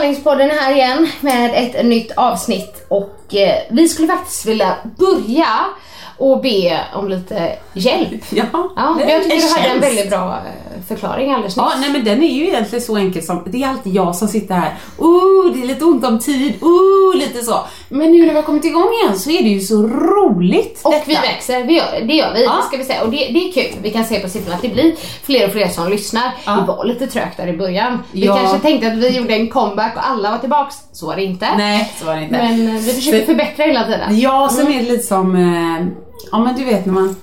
Sanningspodden är här igen med ett nytt avsnitt. Och eh, vi skulle faktiskt vilja börja och be om lite hjälp. Ja, Ja, det jag tycker du hade en väldigt bra eh, förklaring alldeles nyss. Ja, nej men den är ju egentligen så enkel som, det är alltid jag som sitter här, oh det är lite ont om tid, oh lite så. Men nu när vi har kommit igång igen så är det ju så roligt Och detta. vi växer, vi gör, det gör vi, Ja. ska vi säga. Och det, det är kul, vi kan se på siffrorna att det blir fler och fler som lyssnar. Ja. Det var lite trögt där i början. Vi Ja. kanske tänkte att vi gjorde en comeback och alla var tillbaks. Så var det inte. Nej, så var det inte. Men eh, vi försöker För- förbättra hela tiden. Ja, sen är det lite som, eh, ja men du vet när man,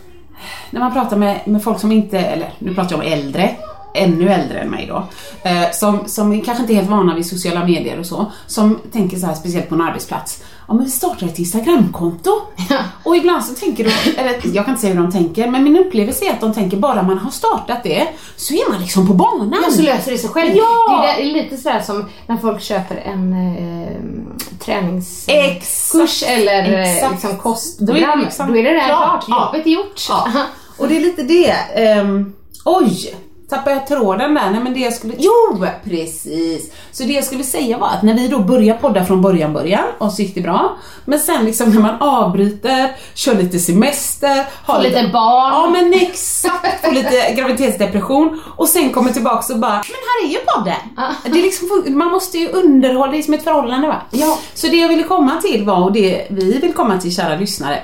när man pratar med, med folk som inte, eller nu pratar jag om äldre, ännu äldre än mig då, eh, som, som kanske inte är helt vana vid sociala medier och så, som tänker så här speciellt på en arbetsplats, ja men vi startar ett Instagramkonto. och ibland så tänker de, eller jag kan inte säga hur de tänker, men min upplevelse är att de tänker bara man har startat det så är man liksom på banan. Ja, så löser det sig själv. Ja. Det är där- lite sådär som när folk köper en eh, träningskurs eller eh, Exakt. liksom är kostprogram. det liksom Då är det redan klart. klart. Ja. Jobbet är gjort. Ja. Och det är lite det. ehm, oj, tappade jag tråden där? Nej men det jag skulle... Jo, precis! Så det jag skulle säga var att när vi då börjar podda från början början och så gick det bra. Men sen liksom när man avbryter, kör lite semester, har Får lite barn. Ja men exakt, får lite graviditetsdepression och sen kommer tillbaks och bara Men här är ju podden! Det är liksom, man måste ju underhålla, det är som ett förhållande va? Ja. Så det jag ville komma till var, och det vi vill komma till kära lyssnare,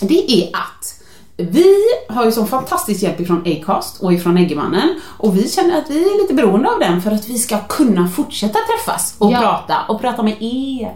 det är att vi har ju sån fantastisk hjälp ifrån Acast och ifrån Eggemannen och vi känner att vi är lite beroende av den för att vi ska kunna fortsätta träffas och Ja. prata och prata med er.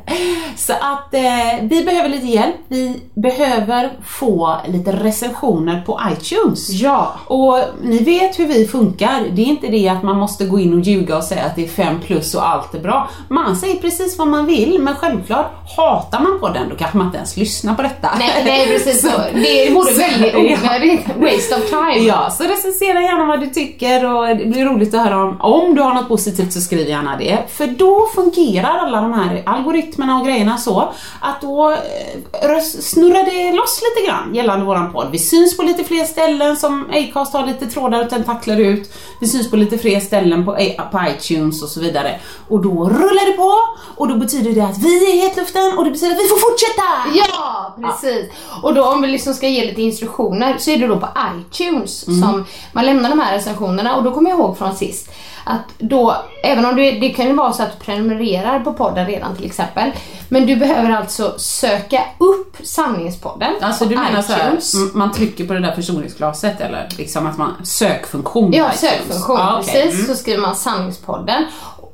Så att eh, vi behöver lite hjälp. Vi behöver få lite recensioner på iTunes. Ja. Och ni vet hur vi funkar. Det är inte det att man måste gå in och ljuga och säga att det är 5 plus och allt är bra. Man säger precis vad man vill, men självklart hatar man på den då kanske man inte ens lyssnar på detta. Nej, nej precis så. Det vore Så- väldigt onödigt. Waste of time. Ja, så recensera gärna vad du tycker och det blir roligt att höra om, om du har något positivt så skriv gärna det. För då fungerar alla de här algoritmerna och grejerna så att då eh, snurrar det loss lite grann gällande våran podd. Vi syns på lite fler ställen som Acast har lite trådar och tentakler ut. Vi syns på lite fler ställen på, på iTunes och så vidare. Och då rullar det på och då betyder det att vi är i hetluften och det betyder att vi får fortsätta! Ja, precis. Och då om vi liksom ska ge lite instruktioner så är det då på iTunes Mm. som man lämnar de här recensionerna och då kommer jag ihåg från sist att då, även om du, det kan ju vara så att du prenumererar på podden redan till exempel, men du behöver alltså söka upp sanningspodden Alltså på du menar så här, iTunes. m- man trycker på det där förstoringsglaset eller liksom att man, sökfunktion Ja, sökfunktion. Ja, okej. Precis, Mm. så skriver man sanningspodden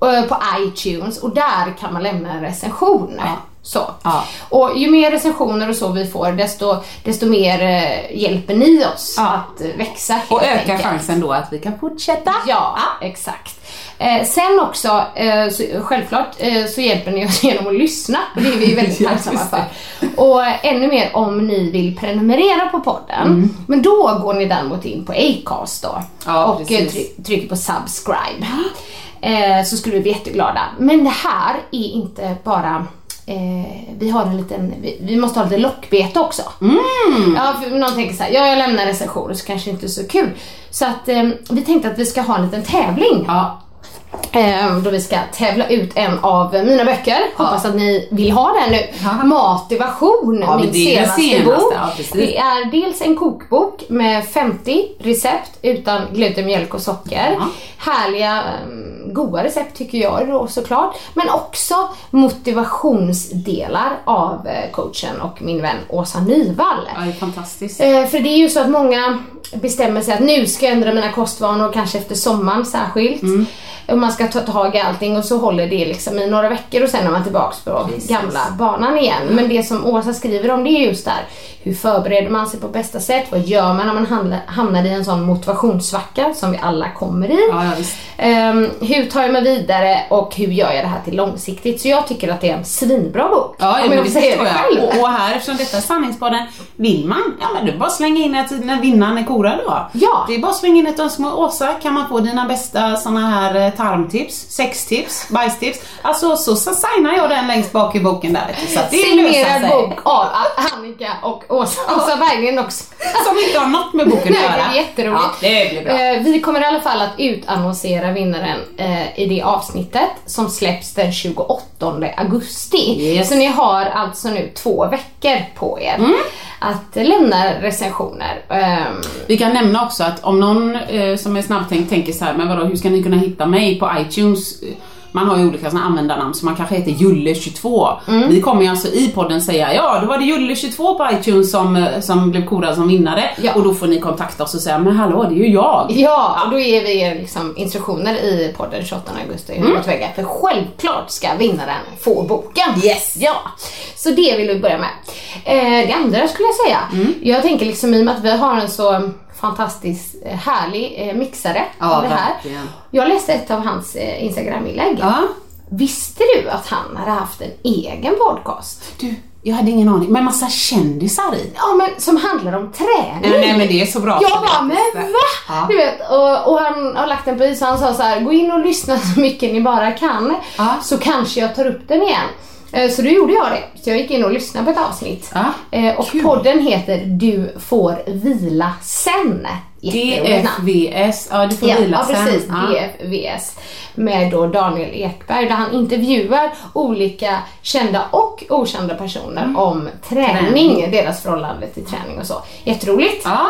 eh, på iTunes och där kan man lämna en recension. Så. Ja. Och ju mer recensioner och så vi får desto, desto mer eh, hjälper ni oss Ja. att växa helt Och öka enkelt. chansen då att vi kan fortsätta. Ja, exakt. Eh, sen också, eh, så, självklart eh, så hjälper ni oss genom att lyssna och det är vi väldigt Ja, tacksamma för. Och ännu mer om ni vill prenumerera på podden. Mm. Men då går ni däremot in på Acast då Ja, och eh, try- trycker på subscribe. Eh, så skulle vi bli jätteglada. Men det här är inte bara Eh, vi har en liten, vi, vi måste ha lite lockbete också. Mm. Ja, någon tänker så här, ja jag lämnar recensioner så kanske inte är så kul. Så att eh, vi tänkte att vi ska ha en liten tävling. Ja. Eh, då vi ska tävla ut en av mina böcker. Hoppas att ni vill ha den nu. Ja. Motivation, Ja, min senaste, senaste, bok. ja, det är dels en kokbok med 50 recept utan gluten, mjölk och socker. Ja. Härliga, goda recept tycker jag då såklart. Men också motivationsdelar av eh, coachen och min vän Åsa Nyvall. ja, det är fantastiskt. Eh, för det är ju så att många bestämmer sig att nu ska jag ändra mina kostvanor, kanske efter sommaren särskilt. Mm. Och man ska ta tag i allting och så håller det liksom i några veckor och sen är man tillbaks på Precis. gamla banan igen. Men det som Åsa skriver om det är just där, hur förbereder man sig på bästa sätt? Vad gör man när man hamnar, i en sån motivationssvacka som vi alla kommer i? Ja, ja, visst. Hur tar jag mig vidare och hur gör jag det här till långsiktigt? Så jag tycker att det är en svinbra bok. Ja, Om ja jag det säga det själv. Och, och här, eftersom detta är sanningspodden, vill man, ja men är bara slänga in ett när vinnaren är korad då. Ja. Det är bara att slänga in ett önskemål. Åsa, kan man få dina bästa såna här eh, tarmtips, sextips, bajstips? Alltså så, så signar jag den längst bak i boken där. du. Så det Signerad sig. bok av Annika och Åsa, Åsa Berggren också. Som inte har något med boken att Nej, göra. det är jätteroligt. Ja, det blir bra. Eh, vi kommer i alla fall att utannonsera vinnaren eh, i det avsnittet som släpps den 28 augusti. Yes. Så ni har alltså nu två veckor på er Mm. att lämna recensioner. Ehm, Vi kan nämna också att om någon eh, som är snabbtänkt tänker så här, men vadå, hur ska ni kunna hitta mig på iTunes? Man har ju olika såna användarnamn så man kanske heter Julle22. Mm. Vi kommer ju alltså i podden säga, ja då var det Julle22 på iTunes som, eh, som blev korad som vinnare. Ja. Och då får ni kontakta oss och säga, men hallå det är ju jag. Ja, och då ger vi er liksom instruktioner i podden 28 augusti hur mm. väga. För självklart ska vinnaren få boken. Yes! Ja! Så det vill vi börja med. Eh, det andra skulle jag säga. Mm. Jag tänker liksom i och med att vi har en så fantastisk eh, härlig eh, mixare Ja, av det här. verkligen. Jag läste ett av hans eh, Instagram-inlägg. Ja. Visste du att han hade haft en egen podcast? Du, jag hade ingen aning. Med massa kändisar i. Ja men som handlar om träning. Nej, nej men det är så bra. Jag bara, men va? Ja. Du vet, och, och han har lagt den på is och han sa så här: gå in och lyssna så mycket ni bara kan. Ja. Så kanske jag tar upp den igen. Eh, Så då gjorde jag det. Så jag gick in och lyssnade på ett avsnitt. Ja, Eh, Och kul. podden heter Du får vila sen. DFVS, ja du får Ja, vila ja sen. precis, Ja. DFVS. Med då Daniel Ekberg där han intervjuar olika kända och okända personer om träning, Mm. Träning. deras förhållande till träning och så. Jätteroligt. Ja.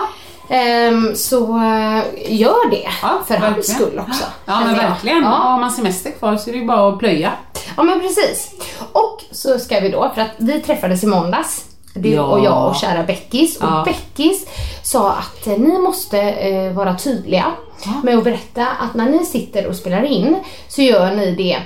Ehm, så eh, gör det Ja, för hans verkligen. skull också. Ja men jag. verkligen. Ja. Har man semester kvar så är det ju bara att plöja. ja men precis. Och så ska vi då, för att vi träffades i måndags. Du Ja. och jag och kära Beckis. Och Ja. Beckis sa att eh, ni måste eh, vara tydliga med att berätta att när ni sitter och spelar in så gör ni det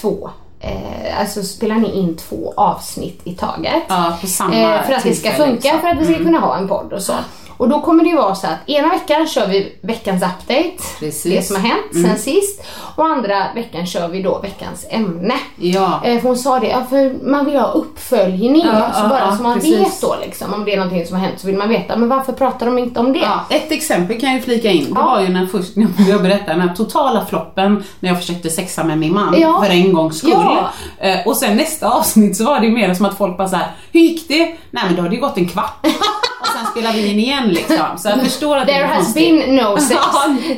två Eh, alltså spelar ni in två avsnitt i taget. Ja, på samma eh, för att det ska funka, liksom. för att vi ska kunna ha en podd och så. Och då kommer det ju vara så att ena veckan kör vi veckans update, Precis. Mm. det som har hänt sen sist. Och andra veckan kör vi då veckans ämne. Ja. Eh, för hon sa det, ja, för man vill ha uppföljning. Ja, så ja, bara ja, så man precis. vet då liksom, om det är någonting som har hänt så vill man veta, men varför pratar de inte om det? Ja, ett exempel kan jag ju flika in. Det var ju när först, jag berättade den här totala floppen när jag försökte sexa med min man för en gångs skull. Eh, och sen nästa avsnitt så var det ju mer som att folk bara såhär, hur gick det? Nej men då har det ju gått en kvart. och sen spelar vi in igen liksom. Så jag förstår att det There är has konstigt. been no sex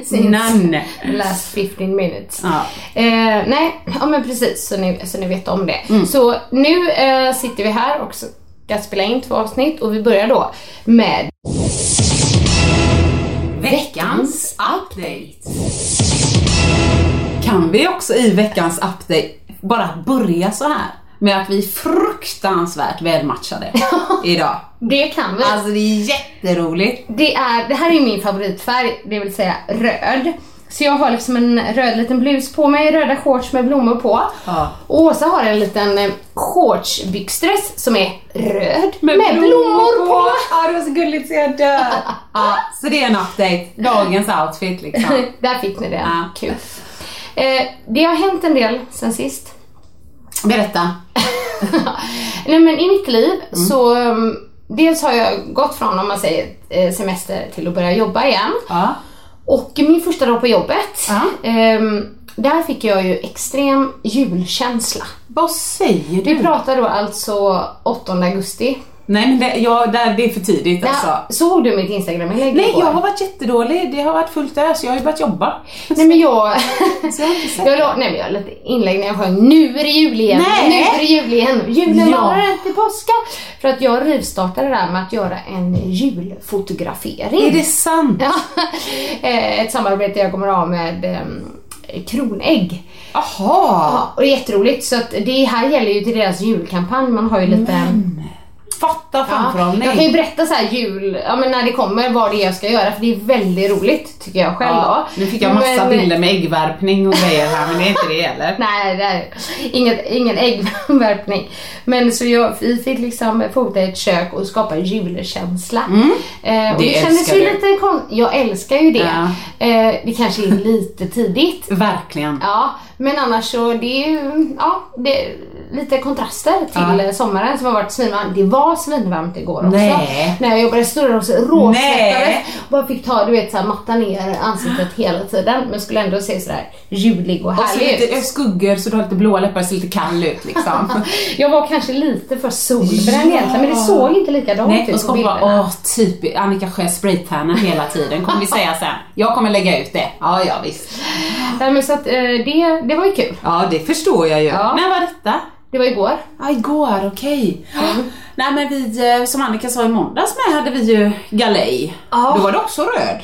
since none. last 15 minutes. Ja. Eh, nej, ja men precis så ni, så ni vet om det. Mm. Så nu eh, sitter vi här och ska spela in två avsnitt och vi börjar då med Veckans update. Kan vi också i veckans update bara börja så här med att vi är fruktansvärt välmatchade idag. Det kan vi. Alltså det är jätteroligt. Det, är, det här är min favoritfärg, det vill säga röd. Så jag har liksom en röd liten blus på mig, röda shorts med blommor på. Ja. Och Åsa har en liten eh, shortsbyxdress som är röd med, blommor på. Ja, det var så gulligt så jag dör. Ja, så det är en update. Dagens outfit liksom. Där fick ni det. Ja. Kul. Eh, det har hänt en del sen sist. Berätta. Nej men i mitt liv så um, dels har jag gått från om man säger eh, semester till att börja jobba igen. Ja. Och min första dag på jobbet, Ja. ehm, där fick jag ju extrem julkänsla. Vad säger Vi du? pratar då alltså 8 augusti. Nej men det, ja, det är för tidigt alltså. Där, såg du mitt Instagram-inlägg Nej, igår? jag har varit jättedålig. Det har varit fullt ös. Jag har ju börjat jobba. Nej men jag... Så jag har inte jag, la, nej, men jag la lite inlägg när jag sjöng Nu är det jul igen, Nej. nu är det jul igen, julen Ja. varar till påska. För att jag rivstartade det där med att göra en julfotografering. Är det sant? Ja, Eh, ett samarbete jag kommer att ha med ehm, Kronägg. Jaha. Ja, och det är jätteroligt så att det här gäller ju till deras julkampanj. Man har ju lite... Fatta framförhållning. jag kan ju berätta så här jul, ja men när det kommer vad det är jag ska göra för det är väldigt roligt tycker jag själv Ja, nu fick jag massa Men- bilder med äggvärpning och grejer här men det är inte det heller. Nej, det är inget, ingen äggvärpning. Men så jag, vi fick liksom fota ett kök och skapa julkänsla. Eh, och Mm. Det det, kändes ju du. lite kon- Jag älskar ju det. Ja. Eh, det kanske är lite tidigt. Verkligen. Ja, men annars så det är ju ja, det lite kontraster till Ja. eh, sommaren som har varit svinvarmt. Det var svinvarmt igår också. Nej. När jag jobbade i Nej. råsvettades. Bara fick ta du vet så här, matta ner ansiktet hela tiden men skulle ändå se sådär julig och Och så härlig lite ut. skuggor så du har lite blåa läppar och ser lite kall ut liksom. Jag var kanske lite för solbränd Ja. egentligen men det såg inte likadant ut och så på kommer bara, bilderna. åh typ Annika Sjö spraytannar hela tiden kommer vi säga sen. Jag kommer lägga ut det. Ja, ja visst. Nej, men så att, eh, det, det var ju kul. Ja, det förstår jag ju. Ja. När var detta? Det var igår. Ja, igår, okej. Nej men vi, eh, som Annika sa i måndags med, hade vi ju galej. Ja. Då var det också röd.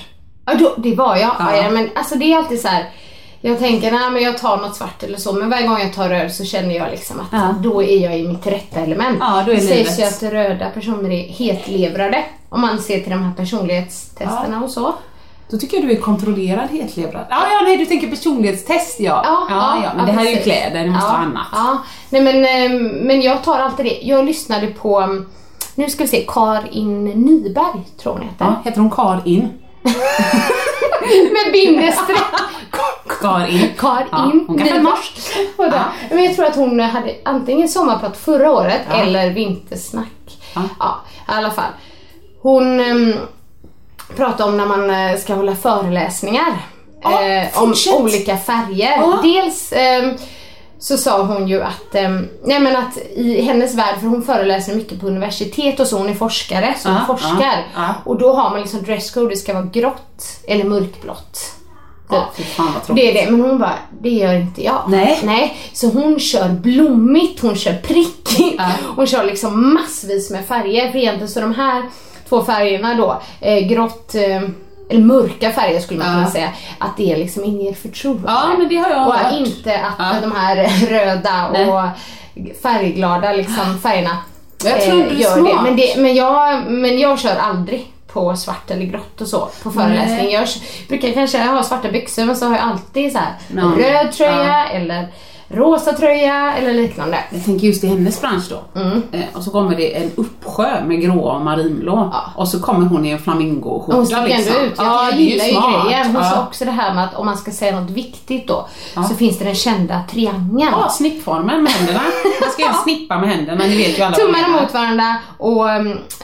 Ja, då, det var jag. Ja. Ja. men alltså det är alltid så här. Jag tänker, nej men jag tar något svart eller så, men varje gång jag tar röd så känner jag liksom att Ja. då är jag i mitt rätta element. Ja, då är det sägs ju att röda personer är hetlevrade, om man ser till de här personlighetstesterna och så. Då tycker jag du är kontrollerad hetlevrad. Ja, ja, nej du tänker personlighetstest ja. ja, ja, men det här är ju precis. kläder, det måste ja, vara annat. Ja. Nej men, eh, men jag tar alltid det. Jag lyssnade på, mm, nu ska vi se, Karin Nyberg tror hon heter. Ja, heter hon Karin? Med bindestreck. Karin. Karin Ja, hon norsk. Där. Men jag tror att hon hade antingen sommarprat förra året Ja. eller vintersnack. Ja. Ja, i alla fall. Hon pratade om när man eh, ska hålla föreläsningar. Ja, eh, om olika färger. Ja. Dels ehm, så sa hon ju att, um, nej men att i hennes värld, för hon föreläser mycket på universitet och så, hon är forskare så hon Ja, forskar. Och då har man liksom dresscode, det ska vara grått eller mörkblått. Ja. Det är det, men hon bara, det gör inte jag. Nej. Nej, så hon kör blommigt, hon kör prickigt, Ja. hon kör liksom massvis med färger. För egentligen så de här två färgerna då, eh, grått, eh, eller mörka färger skulle man Ja. kunna säga, att det liksom inger förtroende. Ja, men det har jag och hört. inte att Ja. de här röda Nej. och färgglada liksom färgerna eh, Jag tror är gör smart. det. Men, det men, jag, men jag kör aldrig på svart eller grått och så på föreläsning. Nej. Jag brukar kanske ha svarta byxor men så har jag alltid så här röd tröja ja. eller rosa tröja eller liknande. Jag tänker just i hennes bransch då. Mm. Eh, och så kommer det en uppsjö med gråa och marinblå. Ja. Och så kommer hon i en flamingoskjorta Hon sticker liksom. ändå ut. Jag, Ja, jag gillar ju grejen. Hon sa Ja. också det här med att om man ska säga något viktigt då Ja. så finns det den kända triangeln. Ja, snippformen med händerna. Man ska göra snippa med händerna, ni vet ju alla Tummarna mot varandra och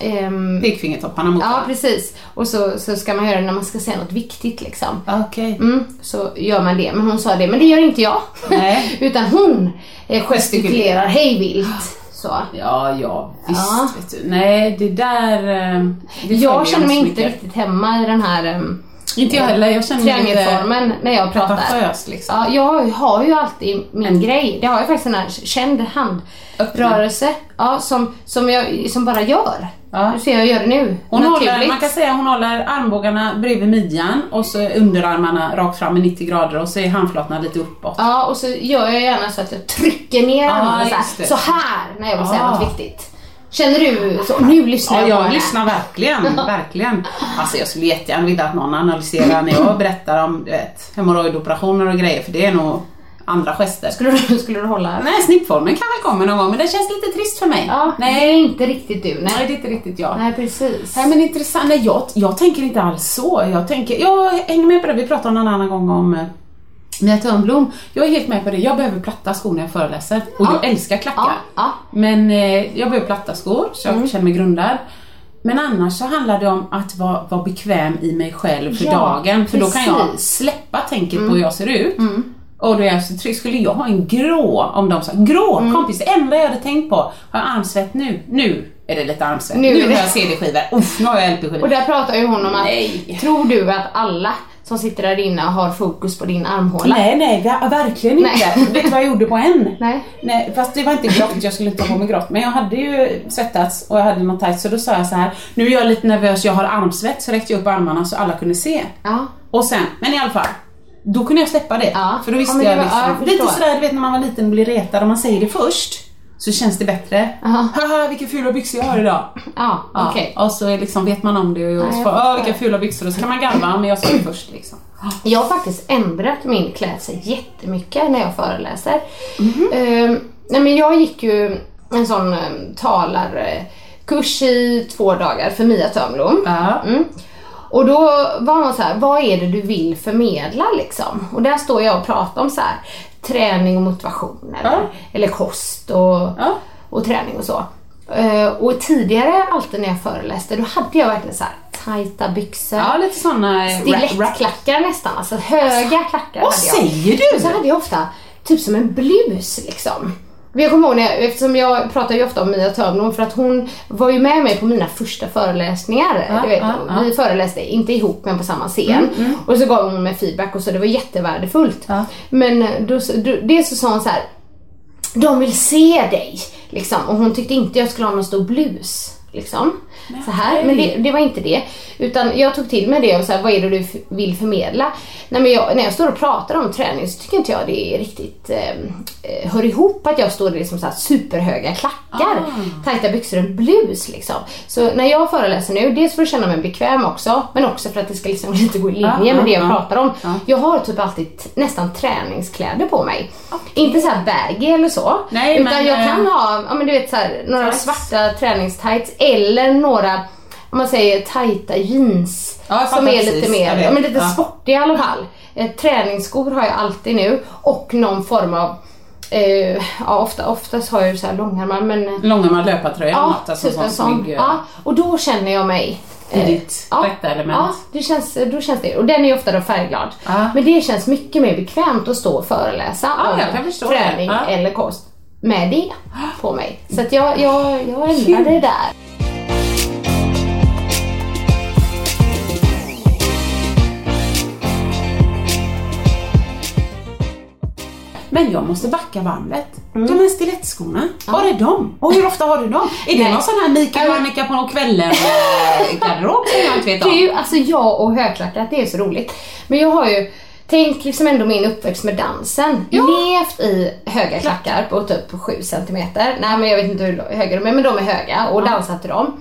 ehm, Pekfingertopparna mot Ja varandra. precis. Och så, så ska man göra det när man ska säga något viktigt liksom. Okej. Mm, så gör man det. Men hon sa det, men det gör inte jag. Nej. Utan hon eh, gestikulerar hej vilt. Så. Ja, ja, visst Ja. Nej, det där... eh, Det Jag känner mig inte mycket. riktigt hemma i den här um, Inte jag heller, jag känner triangelformen när jag pratar. pretentiös liksom. Ja, jag har ju alltid min grej. Det har jag faktiskt en här känd handrörelse ja, som, som jag som bara gör. Ja. Du ser jag gör det nu. Hon håller, man kan säga hon håller armbågarna bredvid midjan och så underarmarna rakt fram med 90 grader och så är handflatorna lite uppåt. Ja, och så gör jag gärna så att jag trycker ner Ja, handen så, här, så här när jag vill säga Ah. något viktigt. Känner du så? Nu lyssnar Ja, jag på jag lyssnar verkligen, verkligen. Alltså jag skulle jättegärna vilja att någon analyserar när jag berättar om du vet, hemorrojdoperationer och grejer för det är nog andra gester. Skulle du, skulle du hålla? Nej, snippformen kanske kommer någon gång men det känns lite trist för mig. Ja, nej, det är inte riktigt du. nej, Nej, det är inte riktigt jag. nej precis. Nej men intressant, nej, jag, jag tänker inte alls så. Jag tänker, jag hänger med på det, vi pratade någon annan gång om eh, Mia Törnblom. Jag är helt med på det, jag behöver platta skor när jag föreläser och Ja. jag älskar klackar. Ja, ja. Men eh, jag behöver platta skor så jag känner mig grundad. Men annars så handlar det om att vara, vara bekväm i mig själv för dagen. För då kan jag precis. släppa tänket på hur jag ser ut. Och då är jag så trygg. Skulle jag ha en grå, om de sa grå kompis, det enda jag hade tänkt på, har jag armsvett nu? Nu är det lite armsvett. Nu Nu, har jag CD-skivor. Uff, nu har jag LP-skivor. Och där pratar ju hon om att, Nej. tror du att alla som sitter där inne har fokus på din armhåla? Nej, nej, ver- verkligen inte. Nej. Vet du vad jag gjorde på en? Nej. Nej, fast det var inte grått, jag skulle inte ha på mig grått. Men jag hade ju svettats och jag hade något tajt så då sa jag så här. nu är jag lite nervös, jag har armsvett, så räckte jag upp armarna så alla kunde se. Ja. Och sen, men i alla fall. Då kunde jag släppa det. Ja. För då visste Ja, men det jag var- liksom. ja, jag lite sådär, du vet när man var liten och blev retad och man säger det först. Så känns det bättre. Aha. Haha vilka fula byxor jag har idag. Ja, Ja, okej. Och så är liksom, vet man om det och så förstår. "Åh, vilka fula byxor. Och så kan man garva men jag sa det först liksom. Jag har faktiskt ändrat min klädsel jättemycket när jag föreläser. Mhm. Ehm, nej men jag gick ju en sån um, talarkurs i två dagar för Mia Törnblom. Ja. Mm. Och då var hon så här, vad är det du vill förmedla liksom? Och där står jag och pratar om så här, träning och motivation eller, Ja. eller kost och, Ja. och träning och så. Eh, och tidigare alltid när jag föreläste, då hade jag verkligen så här tajta byxor. Ja, lite såna eh, Stilettklackar nästan, alltså höga klackar Vad hade jag. säger du? Och så hade jag ofta typ som en blus liksom. Men Jag kommer ihåg när jag, eftersom jag pratar ju ofta om Mia Törnblom för att hon var ju med mig på mina första föreläsningar. Du vet, ja. Vi föreläste inte ihop men på samma scen. Och så gav hon mig feedback och så det var jättevärdefullt. Men då, då, det så sa hon så här. De vill se dig. Liksom. Och hon tyckte inte jag skulle ha någon stor blus. Liksom. Så här. Men det, det var inte det. Utan jag tog till mig det och så här, vad är det du vill förmedla? Nej, men jag, när jag står och pratar om träning så tycker inte jag det är riktigt eh, eh, hör ihop att jag står i liksom så här superhöga klackar, tajta byxor och blus liksom. Så när jag föreläser nu, dels för att känna mig bekväm också, men också för att det ska liksom lite gå i linje Ja, med det jag ja, pratar om. Jag har typ alltid nästan träningskläder på mig. Inte så här baggy eller så. Nej, utan men, jag eh, kan ha, ja men du vet så här, några tights. svarta träningstights eller några om man säger tajta jeans Ja, som är precis, lite mer, vet. ja, men lite Ja. sportiga i alla fall. Eh, träningsskor har jag alltid nu och någon form av eh, ja, ofta, oftast har jag ju så här långärmar men Långärmad löpartröja ja, något. Alltså, typ sån sån. snygg, eh, Ja, och då känner jag mig I eh, ditt rätta element. Ja, det känns, då känns det. Och den är ofta då färgglad. Ja. Men det känns mycket mer bekvämt att stå och föreläsa Ja, om träning. Ja. eller kost med det på mig. Så att jag, jag, jag ändrade det där. Men jag måste backa bandet. Mm. De här stilettskorna, var är de? Och hur ofta har du dem? Är det någon sån här Mikael och. Annika på kvällen eh, garderob som jag inte vet om? Du, alltså jag och högklackat, det är så roligt. Men jag har ju, tänk liksom ändå min uppväxt med dansen. Levt i höga klackar på typ 7 centimeter. Nej men jag vet inte hur höga de är, men de är höga och dansat till dem.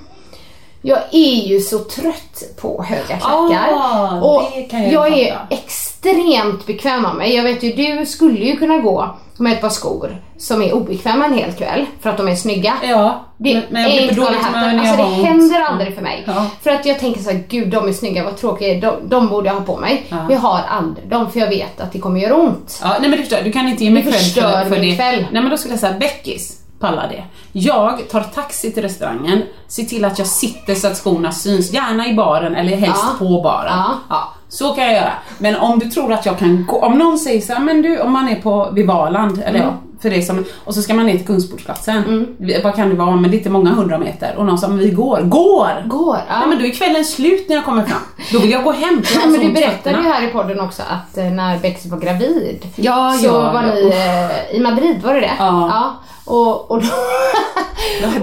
Jag är ju så trött på höga klackar. Ah, och jag jag är extremt bekväm av mig. Jag vet ju, du skulle ju kunna gå med ett par skor som är obekväma en hel kväll för att de är snygga. Ja, Det men, men jag blir för vad dålig det humör hatten. när jag Alltså det ont. händer aldrig för mig. Ja. För att jag tänker så här, gud de är snygga, vad tråkiga, de, de borde jag ha på mig. Men jag har aldrig dem för jag vet att det kommer göra ont. Ja, nej men du förstår, du kan inte ge mig förstör för, för min det. kväll. Nej men då skulle jag säga Beckis pallar det. Jag tar taxi till restaurangen, ser till att jag sitter så att skorna syns, gärna i baren eller helst Ja. på baren. Ja. så kan jag göra. Men om du tror att jag kan gå, om någon säger så här, men du om man är på vid Valand, eller Mm. Ja, för det som, och så ska man ner till Kungsportsplatsen. Vad kan det vara, men det är inte många hundra meter. Och någon sa, men vi går. Går! Går, ja. Nej men då är kvällen slut när jag kommer fram. Då vill jag gå hem. har men du berättade ju här i podden också att eh, när Bex var gravid Ja, så ja, var ja. ni eh, i Madrid, var det det? Ja. Och, och då,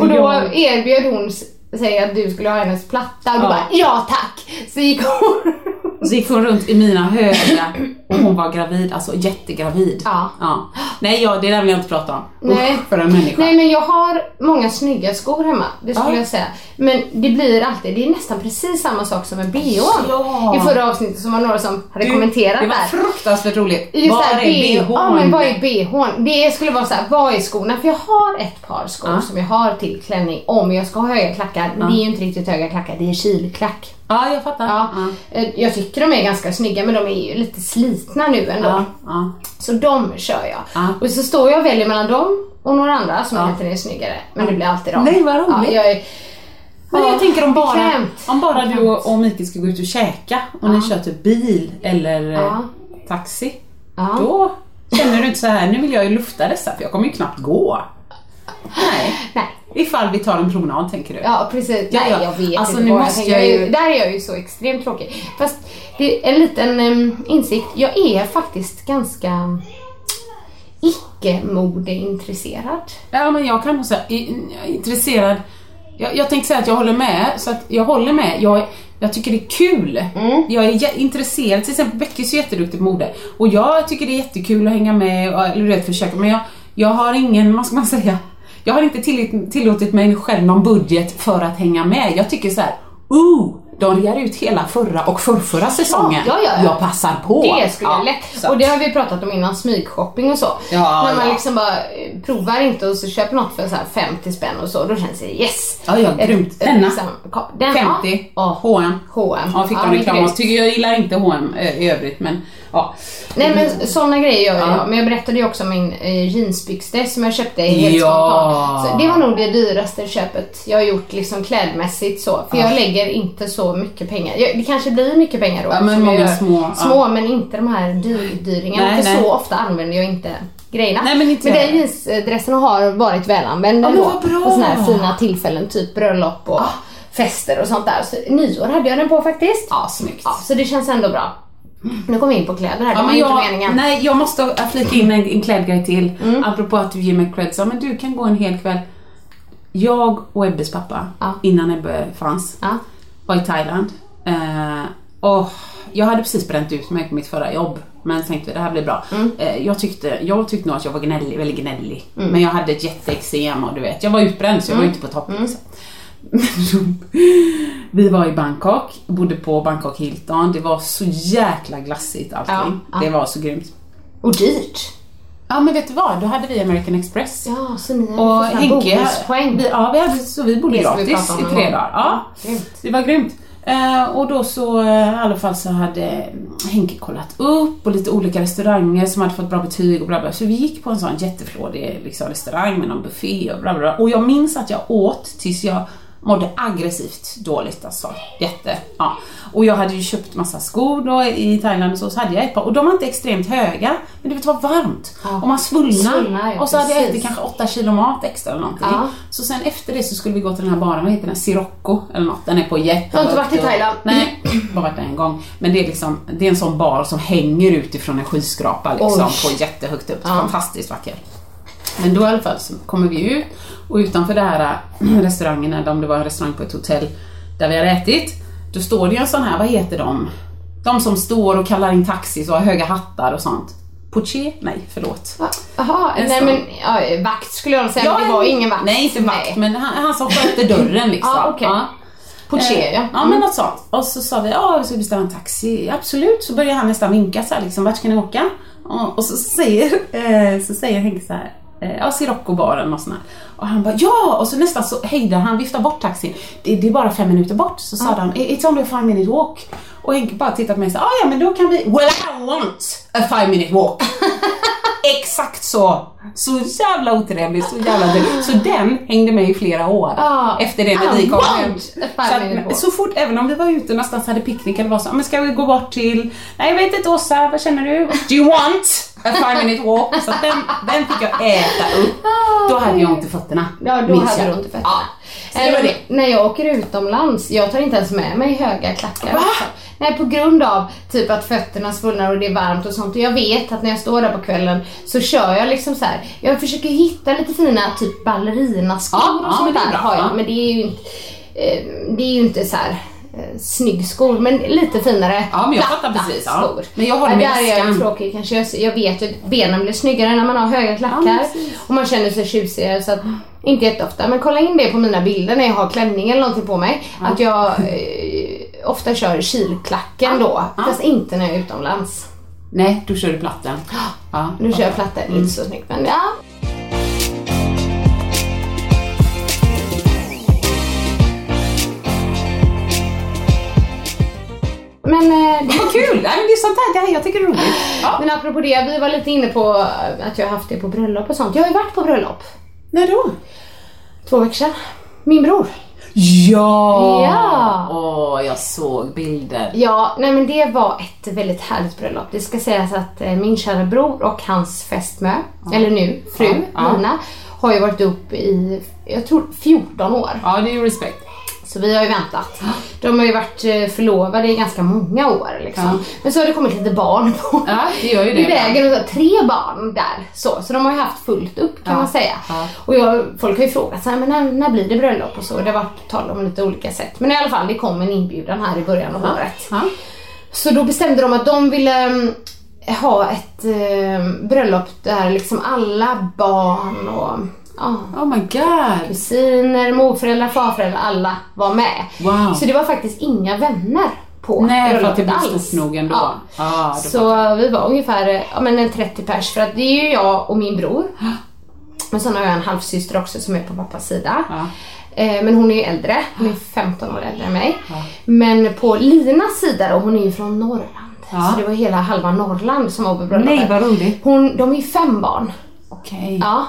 och då erbjöd hon sig att du skulle ha hennes platta och du Ja. bara ja tack! Så gick hon Så gick hon runt i mina höga och hon var gravid, alltså jättegravid. Ja. Nej, ja, det där vill jag inte prata om. Nej. Usch, för en människa. Nej men jag har många snygga skor hemma, det skulle Ja. jag säga. Men det blir alltid, det är nästan precis samma sak som en bh. Ja. I förra avsnittet som var några som hade Du, kommenterat Det var där. fruktansvärt roligt. Just Var det här, är B- bhn? Ja men vad är bhn? Det skulle vara så här, vad är skorna? För jag har ett par skor Ja. som jag har till klänning om jag ska ha höga klackar. Men det är ju inte riktigt höga klackar, det är kilklack. Ja, jag fattar. Ja. Eh, Jag tycker de är ganska snygga men de är ju lite slitna nu ändå. Ja, ja. Så de kör jag. Ja. Och så står jag och väljer mellan dem och några andra som Ja. egentligen är snyggare. Men det blir alltid dem. Nej, vad roligt. Ja, jag är, Men jag Ja, tänker om bara, om bara du och, och Mikael ska gå ut och käka och ni kör typ bil eller eh, Ja. taxi. Ja. Då känner du inte så här, nu vill jag ju lufta dessa för jag kommer ju knappt gå. Nej. Nej. Ifall vi tar en promenad tänker du? Ja precis, Ja, nej ja. jag vet Alltså, inte nu måste tänker. jag ju- Där är jag ju så extremt tråkig. Fast det är en liten um, insikt, jag är faktiskt ganska icke-modeintresserad. Ja men jag kan nog säga, jag intresserad. Jag, jag tänkte säga att jag håller med, så att jag håller med. Jag, jag tycker det är kul. Jag är intresserad, till exempel Becky är så jätteduktig på mode. Och jag tycker det är jättekul att hänga med, och- eller vet försöka, men jag, jag har ingen, vad ska man säga? Jag har inte tillåtit, tillåtit mig själv någon budget för att hänga med. Jag tycker så här, ooh, de rear ut hela förra och förrförra säsongen. Ja, ja, ja. Jag passar på. Det skulle Ja, jag lätt. Och det har vi pratat om innan, smygshopping och så. När man liksom bara eh, provar inte och så köper något för så här 50 spänn och så, då känns det yes. Ja, ja, grymt. Denna. liksom- den, 50, Ja. H&M. H&M. Ja, fick de reklam. Tycker jag gillar inte H&M i övrigt men ja. Nej men sådana grejer gör Ja. jag. Men jag berättade ju också om min eh, jeansbyxdress som jag köpte helt Ja. spontant. Så det var nog det dyraste köpet jag har gjort liksom klädmässigt så. För jag lägger inte så mycket pengar. Jag, det kanske blir mycket pengar då. Ja, men många små, ja. Små men inte de här dyrdyringarna. Nej, för nej. så ofta använder jag inte grejerna. Nej, men inte men den jeansdressen har varit välanvänd Ja, ändå. bra. På såna här fina tillfällen, typ bröllop och fester och sånt där. Så nyår hade jag den på faktiskt. Ja, snyggt. Ja, så det känns ändå bra. Nu kommer vi in på kläder här, det Ja, var men inte jag, meningen. nej, jag måste flika in en, en klädgrej till. Mm. Apropå att du ger mig cred. Så, men du kan gå en hel kväll. Jag och Ebbes pappa, Ja. innan Ebbe fanns, Ja. var i Thailand. Eh, och jag hade precis bränt ut mig på mitt förra jobb. Men tänkte det här blir bra. Mm. Eh, jag, tyckte, jag tyckte nog att jag var gnällig, väldigt gnällig. Men jag hade ett jätteexem och du vet, jag var utbränd så jag var Mm. inte på topp liksom. Vi var i Bangkok, bodde på Bangkok Hilton. Det var så jäkla glassigt allting. Ja, ja. Det var så grymt. Och dyrt. Ja men vet du vad, då hade vi American Express. Ja, så ni Och har fått Henke, vi, ja, vi hade, så vi bodde Det vi gratis om i tre dagar. Ja, Grymt. det var grymt. Eh, och då så eh, i alla fall så hade Henke kollat upp och lite olika restauranger som hade fått bra betyg och bla bla. Så vi gick på en sån jätteflådig liksom, restaurang med någon buffé och bla bla. bla. Och jag minns att jag åt tills jag mådde aggressivt dåligt alltså. Jätte, ja. Och jag hade ju köpt massa skor då i Thailand och så, så hade jag ett par och de var inte extremt höga men det var varmt och man svullnar. Ja, och så hade jag ätit kanske 8 kilo mat extra eller någonting. Ja. Så sen efter det så skulle vi gå till den här baren, vad heter den? Sirocco eller något. Den är på jätte Jag har inte varit i Thailand. Nej, bara varit där en gång. Men det är liksom, det är en sån bar som hänger utifrån en skyskrapa liksom Oj. på jättehögt upp. Ja. Fantastiskt vacker. Men då i alla fall så kommer vi ut och utanför det här äh, restaurangen, eller om det var en restaurang på ett hotell där vi har ätit, då står det ju en sån här, vad heter de? De som står och kallar in taxis och har höga hattar och sånt. Poché? Nej, förlåt. Jaha, nej men ja, vakt skulle jag säga, men det var ingen vakt. Nej, inte vakt, men han, han som skötte dörren liksom. Ja, okej. Poché, ja. Eh, Ja men något sånt. Och så sa vi, ja vi ska beställa en taxi. Absolut. Så börjar han nästan vinka så här, liksom, vart ska ni åka? Och, och så säger, eh, så säger Henke så här, ja Sirocco-baren och sånt här. Och han bara, ja! Och så nästan så hejdar han, viftar bort taxin. Det, det är bara fem minuter bort. Så sa de, it's only a five minute walk. Och Henke bara tittar på mig och sa, ah, ja men då kan vi, well I want a five minute walk. Exakt så! Så jävla otrevlig, så jävla dum. Så den hängde med i flera år. Ah, efter det när vi kom hem. Så, att, så fort, även om vi var ute någonstans hade picknick eller vad så, men ska vi gå bort till, nej jag vet inte Åsa, vad känner du? Do you want a five minute walk? Så den, den fick jag äta upp. Då hade jag ont i fötterna. Ja, då hade jag. du ont i fötterna. Ja. Så det var Eller, det. När jag åker utomlands, jag tar inte ens med mig höga klackar. Va? Nej, på grund av typ att fötterna svullnar och det är varmt och sånt. Och jag vet att när jag står där på kvällen så kör jag liksom så här. Jag försöker hitta lite fina typ ballerinaskor Ja, och ja, sånt är där har jag. ja. Men det är ju inte, eh, det är ju inte så här eh, snygg skor, men lite finare. Ja, men jag fattar precis, ja. Skor. Men jag håller med Där är jag tråkig kanske. Jag, jag vet ju att benen blir snyggare när man har höga klackar. precis. och man känner sig tjusigare. Så att, inte jätteofta, men kolla in det på mina bilder när jag har klänning eller någonting på mig. Att jag eh, ofta kör kilklacken då, fast inte när jag är utomlands. Nej, då kör du platten. Ja. Nu kör jag platten, Mm. inte så snyggt men ja. Men, eh, det Vad kul! Nej, det är sånt här, det här jag tycker det är roligt. Ja. men apropå det, vi var lite inne på att jag har haft det på bröllop och sånt. Jag har ju varit på bröllop När då? två veckor sedan. Min bror. Ja! Ja. Åh, jag såg bilder. Ja, nej men det var ett väldigt härligt bröllop. Det ska sägas att eh, min kära bror och hans fästmö, eller nu fru, Ja, ja. Lina, har ju varit upp i, jag tror 14 år. Ja, det är ju respekt. Så vi har ju väntat. De har ju varit eh, förlovade i ganska många år liksom. Ja. Men så har det kommit lite barn på Ja, det gör ju det. i vägen. Och så, tre barn där. Så, så de har ju haft fullt upp kan Ja. man säga. Och jag, folk har ju frågat så här, men när, när blir det bröllop och så. Det har varit tal om lite olika sätt. Men i alla fall, det kom en inbjudan här i början av året. Så då bestämde de att de ville mm, ha ett eh, bröllop där liksom alla barn och Oh my god. kusiner, morföräldrar, farföräldrar, alla var med. Wow. Så det var faktiskt inga vänner på Nej, för att det alls. stort nog ändå. Ja. Då Så vi var ungefär ja, men en 30 pers för att det är ju jag och min bror. Men sen har jag en halvsyster också som är på pappas sida. Ja. Eh, Men hon är ju äldre, hon är 15 år äldre än mig. Men på Linas sida då, hon är ju från Norrland. Så det var hela halva Norrland som var på bröllopet. Nej, vad roligt. Hon, de är ju fem barn. Okej. Ja.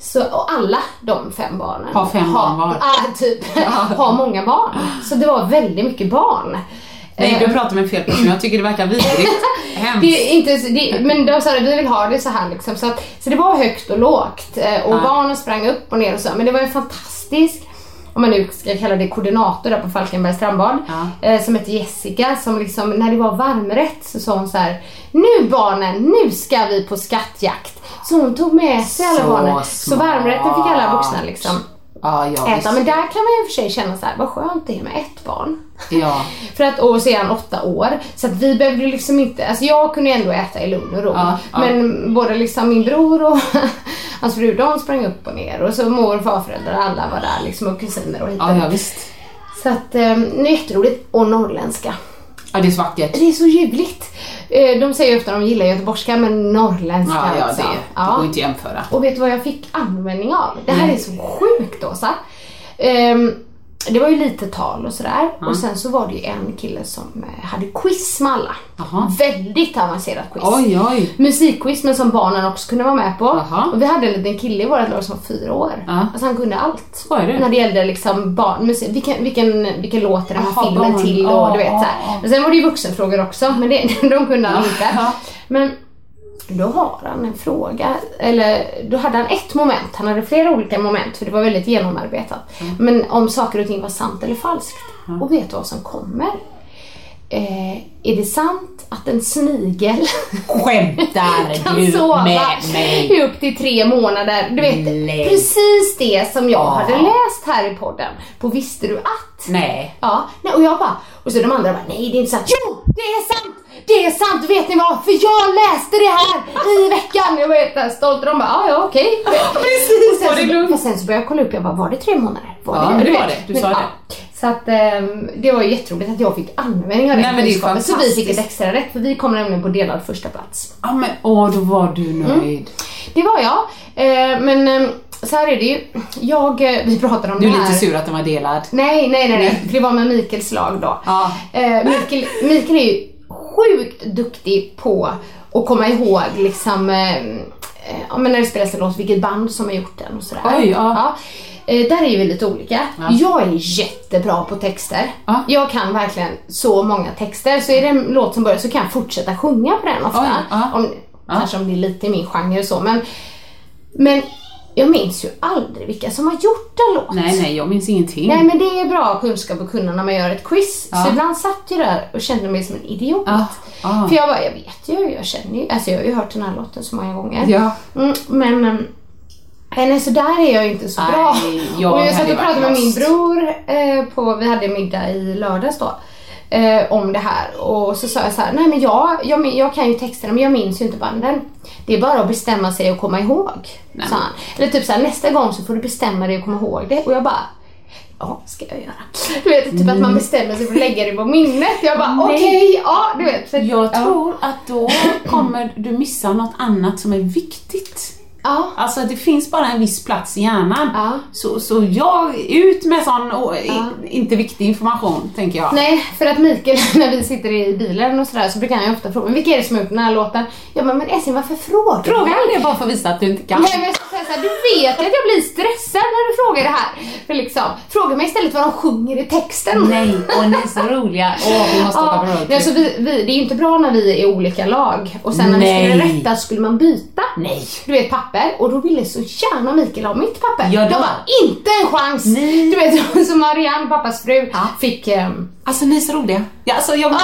Så, och alla de fem barnen Har fem barn var. Ja, typ. har många barn. Så det var väldigt mycket barn. Nej, Eh, du pratar med fel person. Jag tycker det verkar vidrigt. Hemskt. det är inte, det, men de sa att vi vill ha det så här liksom. Så, att, så det var högt och lågt. eh, Och Ja. barnen sprang upp och ner och så. Men det var en fantastisk, om man nu ska kalla det koordinator där på Falkenbergs strandbad. Ja. Eh, som heter Jessica. Som liksom, när det var varmrätt så sa hon så här. Nu barnen, nu ska vi på skattjakt. Så hon tog med sig alla barnen. Så varmrätten fick alla vuxna liksom Ja, ja, äta. Men där kan man ju för sig känna så här, vad skönt det är med ett barn. Ja. För att, och så är han åtta år. Så att vi behövde liksom inte, alltså jag kunde ändå äta i lugn och ro. Ja, ja. Men både liksom min bror och hans fru, de sprang upp och ner. Och så mor och farföräldrar, alla var där liksom och kusiner och hit och Ja, ja, visst. Så att, eh, det är jätteroligt. Och norrländska. Ja, det är så vackert. Det är så ljuvligt. Eh, de säger ofta att de gillar göteborgska, men norrländska Ja, ja, alltså. det, det går inte att jämföra. Och vet du vad jag fick användning av? Det här är så sjukt Åsa. Ehm, det var ju lite tal och sådär. Och sen så var det ju en kille som eh, hade quiz med alla. Jaha. Väldigt avancerat quiz. Oj, oj. Musikquiz men som barnen också kunde vara med på. Jaha. Och vi hade en liten kille i vårt lag som var fyra år. Ja. Alltså han kunde allt. När det gällde liksom barn, musik, vilken, vilken, vilken låt är den här filmen barn. till och Ja, du vet ja, så här. ja. Men sen var det ju vuxenfrågor också men det, de kunde han inte. Men då har han en fråga, eller då hade han ett moment, han hade flera olika moment för det var väldigt genomarbetat. Mm. Men om saker och ting var sant eller falskt. Och vet du vad som kommer? Eh, är det sant att en snigel Skämtar kan du sova med mig? i upp till tre månader? Du vet, Nej. precis det som jag Ja. hade läst här i podden på Visste du att? Nej. Ja, och jag bara, och så de andra bara, nej det är inte sant. Jo, det är sant! Det är sant, vet ni vad? För jag läste det här i veckan! Jag var helt stolt och de bara, ja ja okej. precis, Och sen det så- men sen så började jag kolla upp, jag bara, var det tre månader? Var Ja, det? det Du var det. Du sa det. Så att ehm, det var ju jätteroligt att jag fick användning av Nej, det men det är ju kunskapet. Så vi fick ett extra rätt för vi kom nämligen på delad första plats. Ja, men åh, då var du Mm. nöjd. Det var jag. Eh, men eh, så här är det ju. Jag, eh, vi pratade om Du är det här. lite sur att den var delad. Nej, nej, nej, nej. Det var med Mikaels lag då. Ja. Eh, Mikael, Mikael är ju sjukt duktig på att komma ihåg liksom, eh, eh, ja, när det spelas en låt, vilket band som har gjort den och sådär. Oj, ja. Eh, där är vi lite olika. Ja. Jag är jättebra på texter. Ja. Jag kan verkligen så många texter. Så är det en låt som börjar så kan jag fortsätta sjunga på den ofta. Oj, ja. Om, Kanske om det är lite i min genre och så. Men, men jag minns ju aldrig vilka som har gjort en låt. Nej, nej, jag minns ingenting. Nej men det är bra kunskap att kunna när man gör ett quiz. Ja. Så ibland satt jag där och kände mig som en idiot. Ja, ja. För jag bara, jag vet ju, jag känner ju, alltså jag har ju hört den här låten så många gånger. Ja. Mm, men, Eh, Nej, så där är jag ju inte så Nej, bra. jag och jag satt och pratade med min bror eh, på, vi hade middag i lördags då. Eh, om det här och så sa jag så här, nej men jag, jag, jag kan ju texterna men jag minns ju inte banden. Det är bara att bestämma sig och komma ihåg. Sa han. Eller typ så här, nästa gång så får du bestämma dig och komma ihåg det. Och jag bara, ja ska jag göra. Du vet, typ att Mm. man bestämmer sig för att lägga det på minnet. Jag bara, okej, ja du vet. För, Jag ja. tror att då kommer du missa något annat som är viktigt. Ja. Alltså det finns bara en viss plats i hjärnan. Ja. Så, så jag, ut med sån och, i- inte viktig information, tänker jag. Nej, för att Mikael, när vi sitter i bilen och sådär så brukar han ju ofta fråga, vilka är det som har gjort den här låten? Jag bara, men Essin varför frågar du? Frågan är bara för att visa att du inte kan. Nej men jag ska säga såhär, du vet att jag blir stressad när du frågar det här. För liksom, fråga mig istället vad de sjunger i texten. Nej, och ni är så roliga. Åh, vi måste Ja, på nej, roadtrip. alltså vi, vi, det är ju inte bra när vi är i olika lag och sen när vi Nej. skulle rätta skulle man byta. Nej. Du vet papper och då ville så gärna Mikael ha mitt papper. Ja, då- jag bara, inte en chans! Nej. Du vet som Marianne, pappas fru, Ja. fick ehm, Alltså ni är så roliga. Ja, alltså, jag, jag,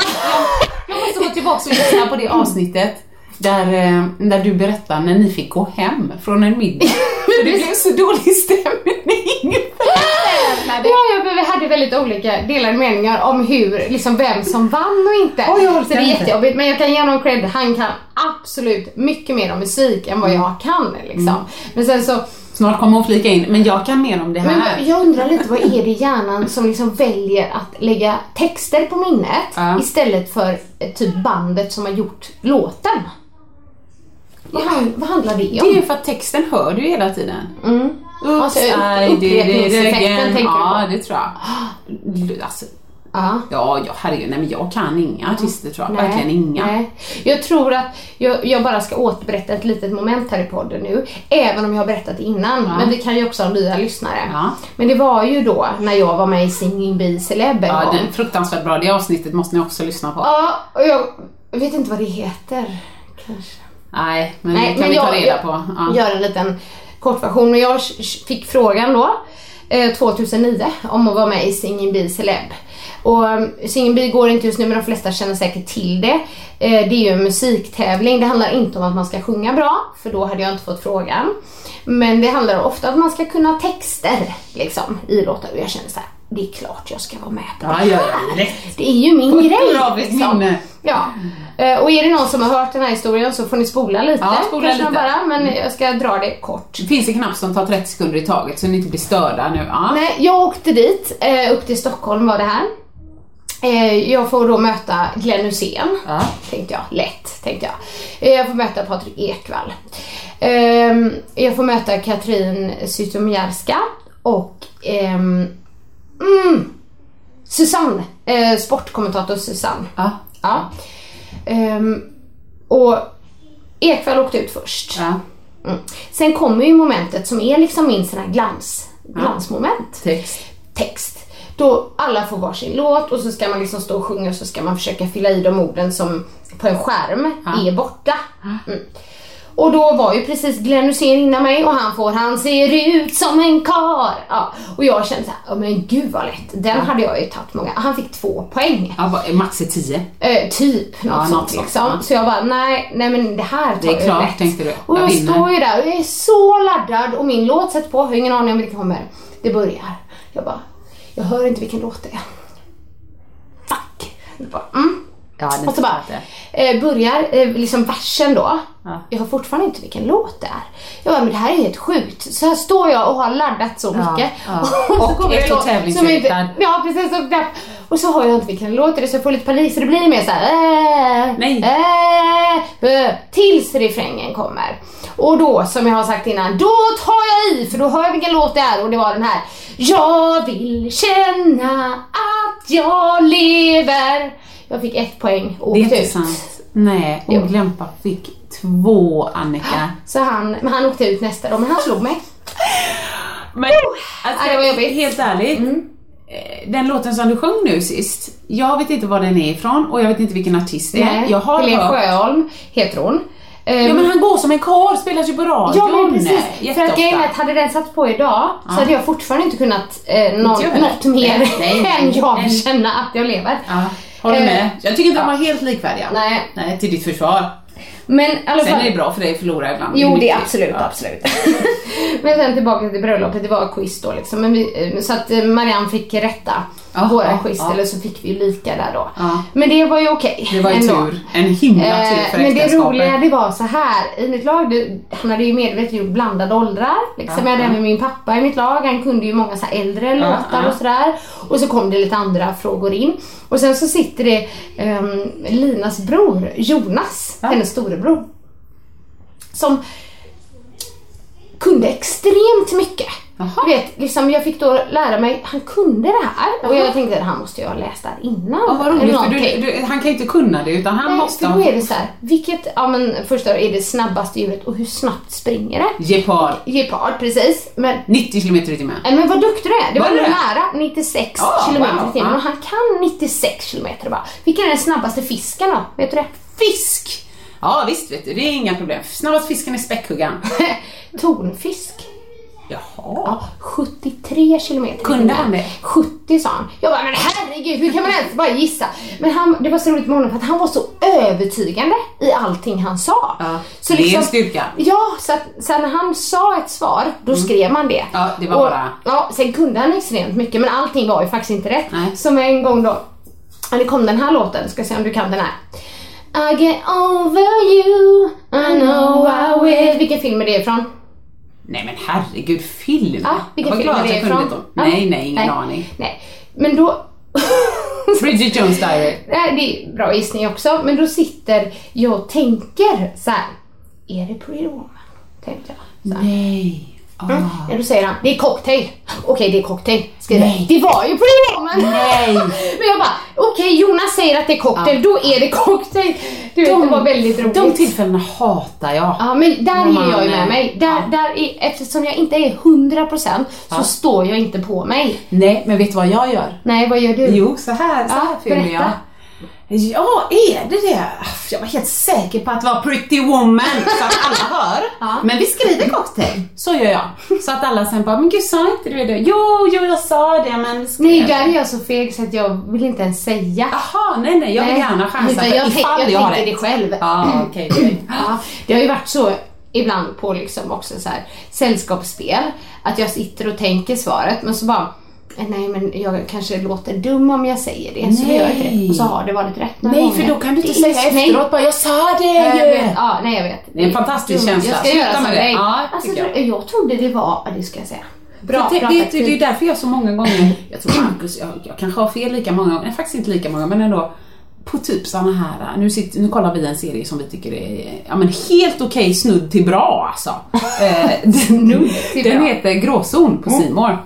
jag måste gå tillbaka och lyssna på det avsnittet där, eh, där du berättar när ni fick gå hem från en middag. För det blev så dålig stämning. Ja, men hade väldigt olika delade meningar om hur, liksom vem som vann och inte. Oj, jag så det är inte. jättejobbigt. Men jag kan ge honom cred, han kan absolut mycket mer om musik än vad jag kan. Liksom. Mm. Men sen så, Snart kommer hon flika in, men jag kan mer om det men här. jag undrar lite vad är det hjärnan som liksom väljer att lägga texter på minnet Ja. istället för eh, typ bandet som har gjort låten? Vad, hand, vad handlar det Det om? är ju för att texten hör du hela tiden. Mm. Oops, I did it again. Ja, det tror jag. Alltså, Ja. ja, ja, herregud, nej men jag kan inga artister tror jag. Nej, Verkligen inga. Nej. Jag tror att jag, jag bara ska återberätta ett litet moment här i podden nu. Även om jag har berättat det innan. Ja. Men vi kan ju också ha nya lyssnare. Ja. Men det var ju då när jag var med i Singing Bee Celeb Ja, det är fruktansvärt bra. Det avsnittet måste ni också lyssna på. Ja, och jag vet inte vad det heter. Kanske. Nej, men Nej, det kan men vi ta jag- reda jag- på. Ja. Gör en liten kortversion. Men jag fick frågan då, eh, 2009, om att vara med i Singing Bee Celeb. Och um, Singing Bee går inte just nu men de flesta känner säkert till det. Eh, det är ju en musiktävling. Det handlar inte om att man ska sjunga bra, för då hade jag inte fått frågan. Men det handlar ofta om att man ska kunna texter liksom, i låtar. Och jag känner så här, det är klart jag ska vara med på det här. ja. Det är ju min Fotografiskt grej. Liksom. minne. Ja. Eh, Och är det någon som har hört den här historien så får ni spola lite. Ja, spola lite. Bara, men jag ska dra det kort. Det finns en knapp som tar 30 sekunder i taget så ni inte blir störda nu. Ja. Nej, jag åkte dit, eh, upp till Stockholm var det här. Eh, jag får då möta Glenn Hysén, Ja. tänkte jag. Lätt, tänkte jag. Jag får möta Patrik Ekwall. Eh, jag får möta Katrin Zytomierska och ehm, mm, Susanne, eh, sportkommentator Susanne. Ja. Ja. Ehm, och Ekwall åkte ut först. ja. Mm. Sen kommer ju momentet som är liksom min sån här glans, glansmoment. Text. Text. Då alla får varsin låt och så ska man liksom stå och sjunga och så ska man försöka fylla i de orden som på en skärm Ja. är borta. Mm. Och då var ju precis Glenn Hysén innan mig och han får Han ser ut som en kar. Ja. Och jag kände såhär, oh, men gud vad lätt. Den hade jag ju tagit många. Han fick två poäng. Ja, max är 10. Eh, typ något Ja, sånt liksom. ja. Så jag bara, nej, nej men det här tar Det är jag klart, lätt. tänkte du. Och Jag jag står ju där och jag är så laddad och min låt sätts på, jag har ingen aning om vilken kommer. Det börjar. Jag bara, jag hör inte vilken låt det är. Fuck. Jag bara, mm. Ja, Och så bara, eh, börjar eh, liksom versen då. Ja. Jag har fortfarande inte vilken låt det är. Jag bara, men det här är helt sjukt. Så här står jag och har laddat så Ja, mycket. ja. så Och låt som tävlingsinriktad. inte- Ja, precis. Och, där. och så har jag inte vilken låt det är så jag får lite panik så det blir mer så här. Äh, Nej. Äh, äh, tills refrängen kommer. Och då, som jag har sagt innan, då tar jag i för då hör jag vilken låt det är och det var den här. Jag vill känna att jag lever. Jag fick ett poäng och åkte ut. Nej, Jo. och Glempa fick två Annika. Så han, men han åkte ut nästa dag, men han slog mig. Men alltså, Ja, det var jobbigt. helt ärligt. eh, Den låten som du sjöng nu sist, jag vet inte var den är ifrån och jag vet inte vilken artist det är. Jag har Helene hört. Sjöholm heter hon. Ehm, Ja men han går som en karl, spelas ju på radion. Ja men precis, för att grejen är att hade den satts på idag så hade jag fortfarande inte kunnat eh, någon, något mer Nej, nej, nej. än jag Nej. känna att jag lever. Ja, håller Eh, med. Jag tycker inte de var helt likvärdiga. Nej. Nej, till ditt försvar. Men alla Sen fall. är det bra för dig att förlora ibland. Jo, det är absolut, Ja. absolut. men sen tillbaka till bröllopet, det var quiz då liksom. Men vi, eh, så att eh, Marianne fick rätta Jaha, våra quiz, ja. eller så fick vi ju lika där då. Ja. Men det var ju okej. Det var ju ändå. tur. En himla tur för Eh, Men det roliga det var så här. i mitt lag, det, han hade ju medvetet gjort blandade åldrar. Liksom. Ja, jag hade med min pappa i mitt lag, han kunde ju många så äldre låtar och sådär. Och så kom det lite andra frågor in. Och sen så sitter det ehm, Linas bror, Jonas, hennes storebror. Som kunde extremt mycket. Jaha. Du vet, liksom jag fick då lära mig, han kunde det här. Och jag tänkte att han måste ju ha läst det här innan. Ja, vad roligt, för du, du, han kan ju inte kunna det utan han Nej, måste för då är det så här, vilket, ja men först är det snabbaste djuret och hur snabbt springer det? Gepard. Gepard, precis. Men, 90 km i timmen. men vad duktig du är. Det Var var det nära, 96 Ja, kilometer wow, i timmen. Och han kan 96 kilometer bara. Vilken är den snabbaste fisken då? Vet du det? Fisk! Ja visst vet du, det är inga problem. Snabbast fisken är späckhuggaren. Tonfisk. Jaha. Ja, 73 kilometer Kunde han det? 70 sa han. Jag bara, men herregud, hur kan man ens bara gissa? Men han, det var så roligt med honom för att han var så övertygande i allting han sa. Ja, Så liksom- det är en styrka. Ja, så, att, så när han sa ett svar, då skrev man det. Mm. Ja, det var och, bara- Ja, sen kunde han extremt mycket, men allting var ju faktiskt inte rätt. Nej. Som en gång då, ja, det kom den här låten, ska se om du kan den här. I get over you, I know I will. Vilken film är det ifrån? Nej men herregud, film! Ja, vilken film är det ifrån? det. Nej, nej, ingen aning. Nej, men då... Bridget Jones Diary. Nej, det är bra gissning också, men då sitter jag och tänker så här. Är det Pretty Woman? Tänkte jag. Så Ah. Mm. Ja, då säger han, det är cocktail. Okej, det är cocktail. Jag. Nej. Det var ju Pretty Woman! Nej. Men jag bara, okej Jonas säger att det är cocktail, då är det cocktail. Du vet, det var väldigt roligt. De tillfällena hatar jag. Ja men där är jag ju med mig. Där, ja. där är, eftersom jag inte är 100% så står jag inte på mig. Nej, men vet du vad jag gör? Nej, vad gör du? Jo, så här, så Ja, här fyller jag. Ja, är det det? Jag var helt säker på att det var Pretty Woman så att alla hör. Ja. Men vi skriver cocktail, så gör jag. Så att alla sen bara, men gud sa inte du det? Jo, jo jag sa det men Nej, det." där är jag så feg så att jag vill inte ens säga. Jaha, nej nej, jag vill Nej, gärna chansa för jag, ifall jag, jag, har rätt. det själv. Ja, okej. okej. Ja, det har ju varit så ibland på liksom också så här sällskapsspel att jag sitter och tänker svaret men så bara Nej men jag kanske låter dum om jag säger det så då gör jag det. Nej. Och så har det varit rätt några Nej, gånger. för då kan du inte Det säga nej. efteråt bara, jag sa det jag ju. vet. Ja, nej jag vet. Det är en fantastisk Dum. känsla. Jag ska göra som det. dig. Ja, alltså, jag. jag trodde det var, det ska jag säga. Bra, det, bra du, taktik. det är därför jag så många gånger, jag tror Marcus, jag, jag kanske har fel lika många gånger, nej, faktiskt inte lika många, men ändå på typ såna här, nu, sitter, nu kollar vi en serie som vi tycker är ja, men helt okej snudd till bra alltså. Eh, den, till den bra. heter Gråzon på C More.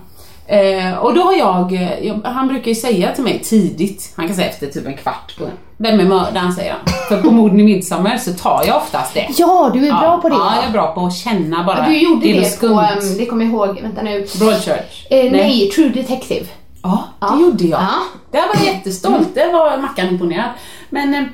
Eh, och då har jag, eh, jag, han brukar ju säga till mig tidigt, han kan säga efter typ en kvart på Vem är mördaren säger han. För på morden i Midsommar så tar jag oftast det. Ja, du är bra på det. Ja, jag är bra på att känna bara. Du gjorde det, något på, um, det kommer jag ihåg, vänta nu. Broadchurch? Eh, nej. True Detective. Ja, det Ja. gjorde jag. Ja. Där var jag jättestolt, det var Mackan imponerad. Men eh,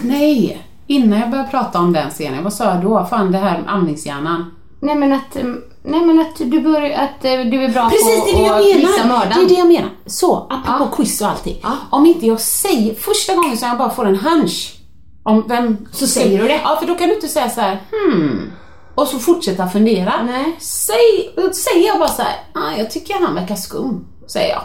nej, innan jag började prata om den scenen, vad sa jag då? Fan det här med amningshjärnan. Nej men att, nej, men att du, bör, att eh, du är bra Precis, det är det på att menar. mördaren. Det är det jag menar. Så, apropå Ja. quiz och allting. Ja. Om inte jag säger, första gången som jag bara får en hunch om vem... Så säger du det. Ja, för då kan du inte säga så här, hmm. Och så fortsätta fundera. Nej. Säg, säger jag bara så här, ah, jag tycker han verkar skum, säger jag.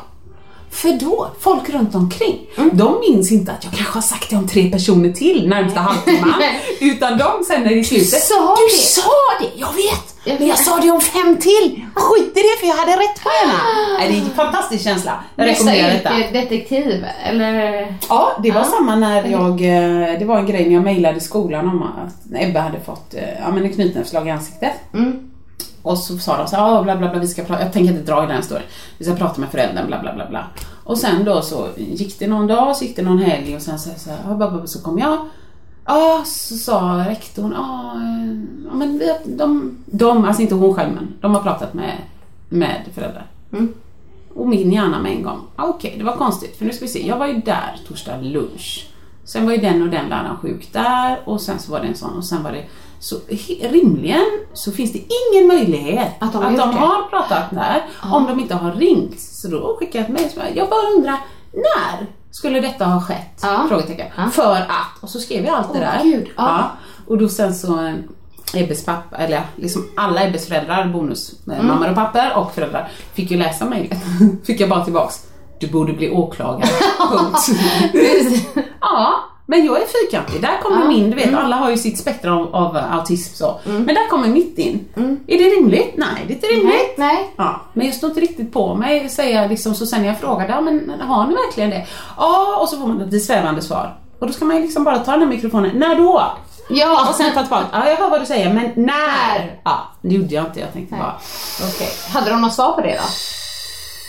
För då, folk runt omkring, Mm. de minns inte att jag kanske har sagt det om tre personer till närmsta halvtimman. utan de sen när det är slutet, sa du det." sa det, jag vet! Jag Men jag sa det om fem till! Skit i det för jag hade rätt på ena. Nej, det är en fantastisk känsla. Jag Nästa rekommenderar detta. detektiv, eller? Ja, det var Ja. samma när jag, eh, det var en grej när jag mejlade skolan om att Ebba hade fått eh, ja, men en knytnävsslag i ansiktet. Mm. Och så sa de så här, "Ah, bla bla bla, vi ska prata, jag tänker inte dra i den storyn. Vi ska prata med föräldern, bla bla bla bla. Och sen då så gick det någon dag, så gick det någon helg och sen så, så, här, "Ah, bla, bla, bla", så kom jag. Ja, så sa rektorn, ja, eh, ja men vi, de, de, alltså inte hon själv men, de har pratat med, med föräldrar. Mm. Och min hjärna med en gång. Ah, Okej, det var konstigt för nu ska vi se. Jag var ju där torsdag lunch. Sen var ju den och den läraren sjuk där och sen så var det en sån och sen var det så rimligen så finns det ingen möjlighet Att de har gjort det. har pratat där om de inte har ringt. Så då skickade jag ett mejl. bara, Jag bara undrar, när skulle detta ha skett? Ja. Frågetecken. Ja. För att, och så skrev jag allt det Åh, där. Gud, ja. Och då sen så eh, Ebbes pappa, eller liksom alla Ebbes föräldrar, bonus, Mm. eh, mammor och pappor och föräldrar, fick ju läsa mejlet. fick jag bara tillbaks. Du borde bli åklagare. Punkt. ja, men jag är fyrkantig. Där kommer min, du vet Mm. alla har ju sitt spektra av, av autism så. Men där kommer mitt in. Är det rimligt? Nej, det är inte rimligt. Nej, nej. Ja, men jag står inte riktigt på mig säga liksom, så sen när jag frågade, ja men har ni verkligen det? Ja, och så får man ett lite svävande svar. Och då ska man ju liksom bara ta den här mikrofonen, när då? Ja, Och sen ta tillbaka, ja jag hör vad du säger, men när? Ja, det gjorde jag inte, jag tänkte bara, okej. Hade de något svar på det då?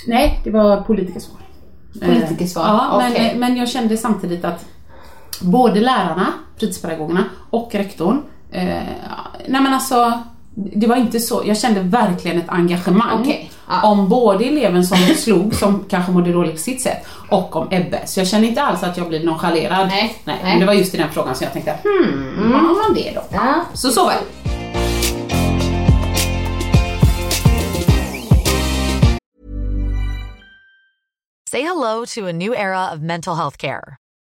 nej det var politikersvar. Politikersvar, Eh, Ja, men, okej. men jag kände samtidigt att både lärarna, fritidspedagogerna och rektorn, eh, nej men alltså det var inte så, jag kände verkligen ett engagemang Okej, ja. om både eleven som slog, som kanske mådde dåligt på sitt sätt, och om Ebbe. Så jag kände inte alls att jag blev nonchalerad. Nej, nej. Men det var just i den frågan som jag tänkte, hmm, har man det då? Ja. Så så var det. Say hello to a new era of mental health care.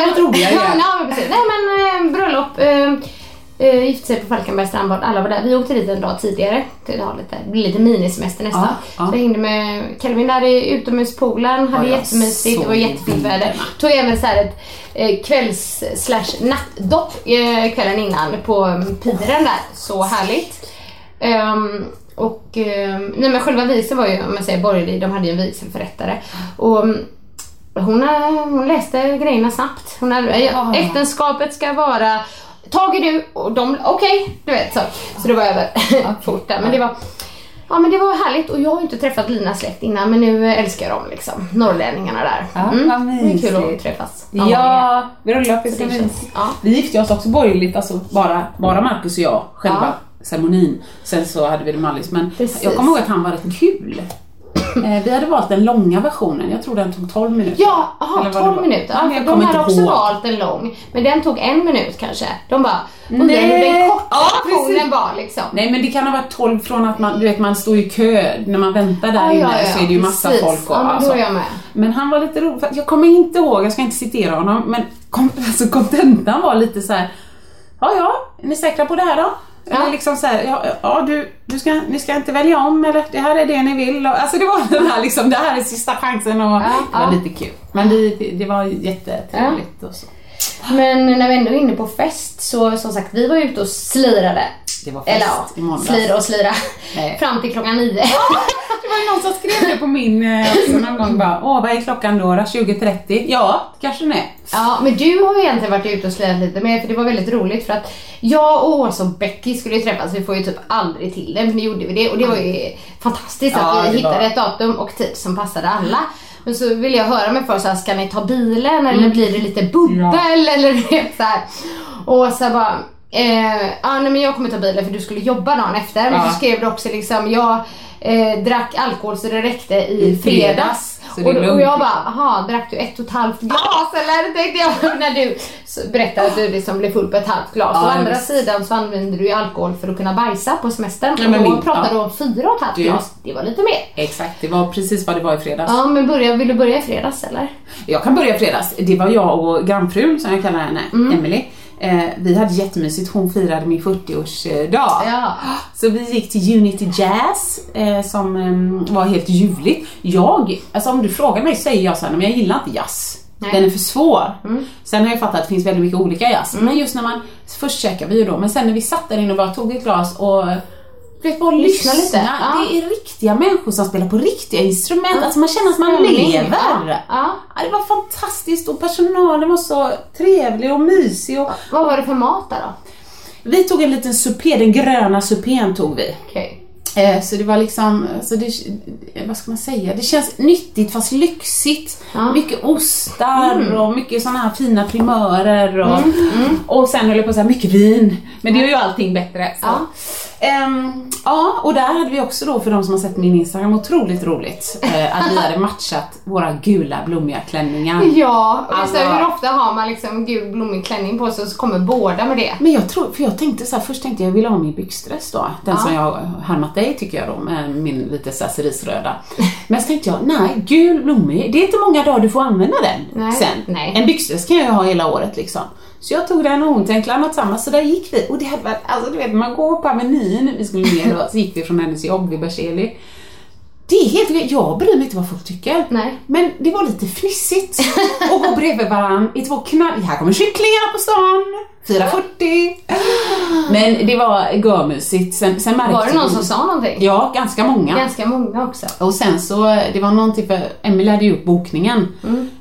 Ja, något eh, roligare. Ja, men precis. Nej men eh, bröllop. Eh, eh, gifte sig på Falkenbergs strandbad. Alla var där. Vi åkte dit en dag tidigare. Till ha lite, det blir lite minisemester nästan. Ja, ja. Så jag hängde med Kelvin där i utomhuspoolen. Hade Ja, jättemysigt. Det var jättefint väder. Tog även så här ett eh, kvälls slash nattdopp eh, kvällen innan på um, piren där. Så härligt. Ehm, och ehm, nej men själva vigseln var ju, om man säger borgerlig, de hade ju en vigselförrättare. Och mm, hon, eh, hon läste grejerna snabbt. Hon hade, ja. Äktenskapet ska vara Tage du och de, okej, du vet så. Så det var över fort där. Men det var, ja men det var härligt och jag har ju inte träffat Linas släkt innan men nu älskar jag dem liksom. Norrlänningarna där. Ja, vad det är kul att träffas. Ja, bröllop är Så så det känns- mysigt. ja. Vi gifte oss också borgerligt, alltså bara, bara Marcus och jag själva. Ceremonin. Sen så hade vi det Mallis, men Precis. jag kommer ihåg att han var rätt kul. Eh, vi hade valt den långa versionen, jag tror den tog 12 minuter. Ja, aha, Eller vad det 12 var. minuter. Ja, jag de hade också ihåg. valt en lång. Men den tog en minut kanske. De bara, hur Nej. den korta Ja, versionen var liksom. Nej men det kan ha varit 12 från att man, du vet man står i kö, när man väntar där Ja, inne ja, ja, så är det ju massa precis. folk och Ja, men alltså. jag med. Men han var lite rolig, för jag kommer inte ihåg, jag ska inte citera honom, men kom, alltså kontentan var lite så här. Ja, ja, är ni säkra på det här då? Ja. Eller liksom så här, ja, ja du, du ska, ni ska inte välja om eller det här är det ni vill. Och, alltså det var den här liksom, det här är sista chansen och det var ja. lite kul. Men det, det var jättetrevligt och så. Men när vi ändå är inne på fest så som sagt, vi var ute och slirade. Det var fest Eller i ja, måndags. slira och slira. Nej. Fram till klockan nio. Det var ju någon som skrev det på min eh, också någon gång bara, åh vad är klockan då? då? 20.30? Ja, kanske är. Ja, men du har ju egentligen varit ute och slirat lite med för det var väldigt roligt för att jag och Åsa och Becky skulle ju träffas, vi får ju typ aldrig till det men nu gjorde vi det och det var ju fantastiskt Ja, att vi det hittade var- ett datum och tid som passade alla. Men så vill jag höra med först, så här, ska ni ta bilen eller blir det lite bubbel eller du vet så här. Och Åsa bara, eh, ah, nej men jag kommer ta bilen för du skulle jobba dagen efter. Men Ja. så skrev du också liksom, jag eh, drack alkohol så det räckte i, I fredags. fredags. Och, och jag bara, aha, drack du ett och ett halvt glas eller? tänkte jag när du berättade att du liksom blev full på ett halvt glas. Ja, Å andra visst. sidan så använder du ju alkohol för att kunna bajsa på semestern. Ja, och då min- pratade du ja. om fyra och ett halvt Du- glas. Det var lite mer. Exakt, det var precis vad det var i fredags. Ja, men börja, vill du börja i fredags eller? Jag kan börja i fredags. Det var jag och grannfrun, som jag kallar henne, Mm. Emily. Eh, vi hade jättemysigt, hon firade min 40-årsdag. Ja. Så vi gick till Unity Jazz eh, som eh, var helt ljuvligt. Jag, alltså om du frågar mig säger jag så här, men jag gillar inte jazz. Nej. Mm. Den är för svår. Sen har jag fattat att det finns väldigt mycket olika jazz. Men just när man, först käkade vi ju då, men sen när vi satt där inne och bara tog ett glas och vet, bara Lyssna lyssna. lite, ja. Det är riktiga människor som spelar på riktiga instrument. Alltså man känner att man lever. ja. Ja. Ja, det var fantastiskt och personalen var så trevlig och mysig. Och Vad var det för mat där då? vi tog en liten supé, den gröna supén tog vi. Okej. Eh, Så det var liksom, så det, eh, vad ska man säga, det känns nyttigt fast lyxigt. Ja. Mycket ostar och mycket sådana här fina primörer och, Mm, och sen höll jag på att säga mycket vin. Men det gör ju allting bättre. Så. Ja. Ehm, ja, och där hade vi också då för de som har sett min Instagram otroligt roligt eh, att vi hade matchat våra gula blommiga klänningar. Ja, och Alltså- så hur ofta har man liksom gul blommig klänning på sig och så kommer båda med det? Men jag tror, för jag tänkte så här, först tänkte jag jag ville ha min byxdress då. Den Ja. som jag härmat dig tycker jag då med min lite så cerisröda. Men så tänkte jag, nej, gul blommig, det är inte många dagar du får använda den Nej, sen. nej. En byxdress kan jag ju ha hela året liksom. Så jag tog den och hon tänkte annat samma, så där gick vi. Och det hade varit, alltså du vet, man går på Avenyn, vi skulle ner då, så gick vi från hennes jobb vid Berzelii. Det är helt okej. jag bryr mig inte vad folk tycker. Nej. Men det var lite fnissigt att gå bredvid varandra i två knall... Här kommer kycklingarna på stan! 4.40. Men det var görmysigt. Sen, sen märkte Var det någon vi- som sa någonting? Ja, ganska många. Ganska många också. Och sen så, det var någonting för Emelie hade gjort bokningen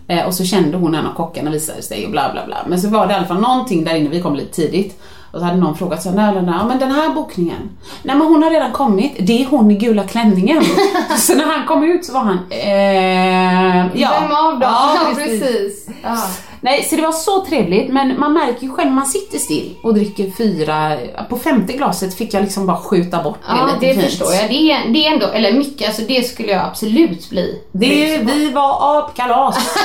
eh, och så kände hon en av kockarna visade sig och bla bla bla. Men så var det i alla fall någonting där inne, vi kom lite tidigt. Och så hade någon frågat så nej, nej, men den här bokningen. Nej men hon har redan kommit, det är hon i gula klänningen. så när han kom ut så var han, eh, ja. Vem av dem? Ja, Ja, precis. Ja. Nej, så det var så trevligt men man märker ju själv man sitter still och dricker fyra, på femte glaset fick jag liksom bara skjuta bort det Ja, lite det fint. förstår jag. Det är, det är ändå, eller mycket, alltså det skulle jag absolut bli. Det, vi var apkalas.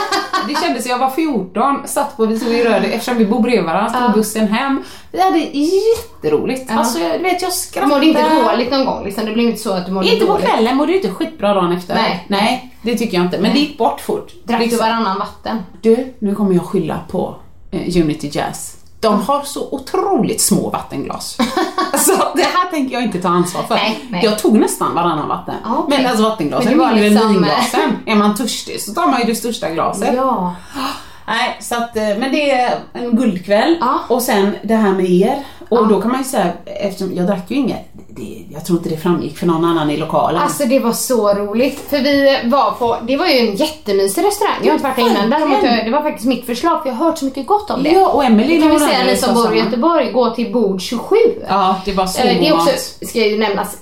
Det kändes, jag var 14, satt på, vi stod i Röde, eftersom vi bor bredvid varandra, stod Ja. bussen hem. Vi hade jätteroligt. Ja. Alltså, du vet, jag skrattade. mådde inte dåligt någon gång liksom? Det blev inte så att du mådde Inte på dåligt? kvällen, mådde du inte skitbra dagen efter? Nej. Nej, det tycker jag inte. Men det gick bort fort. Drack du Liksom. varannan vatten? Du, nu kommer jag skylla på eh, Unity Jazz. De har så otroligt små vattenglas. alltså, det här tänker jag inte ta ansvar för. Nej, nej. Jag tog nästan varannan vatten. Ja, okej. Men alltså vattenglasen Men det är var mindre än liksom, vinglasen. Är man törstig så tar man ju det största glaset. Ja. Nej, så att, eh, men det är en guldkväll. Ja. Och sen det här med er. Och Ja. då kan man ju säga, eftersom jag drack ju inget, det, jag tror inte det framgick för någon annan i lokalen. Alltså det var så roligt. För vi var på, det var ju en jättemysig restaurang. Jag har inte varit där innan. Däremot, det var faktiskt mitt förslag för jag har hört så mycket gott om det. ja, och Emelie det kan vi säga ni som bor i. Göteborg, gå till bord 27. Ja, det var så Eh, det är också, ska ju nämnas,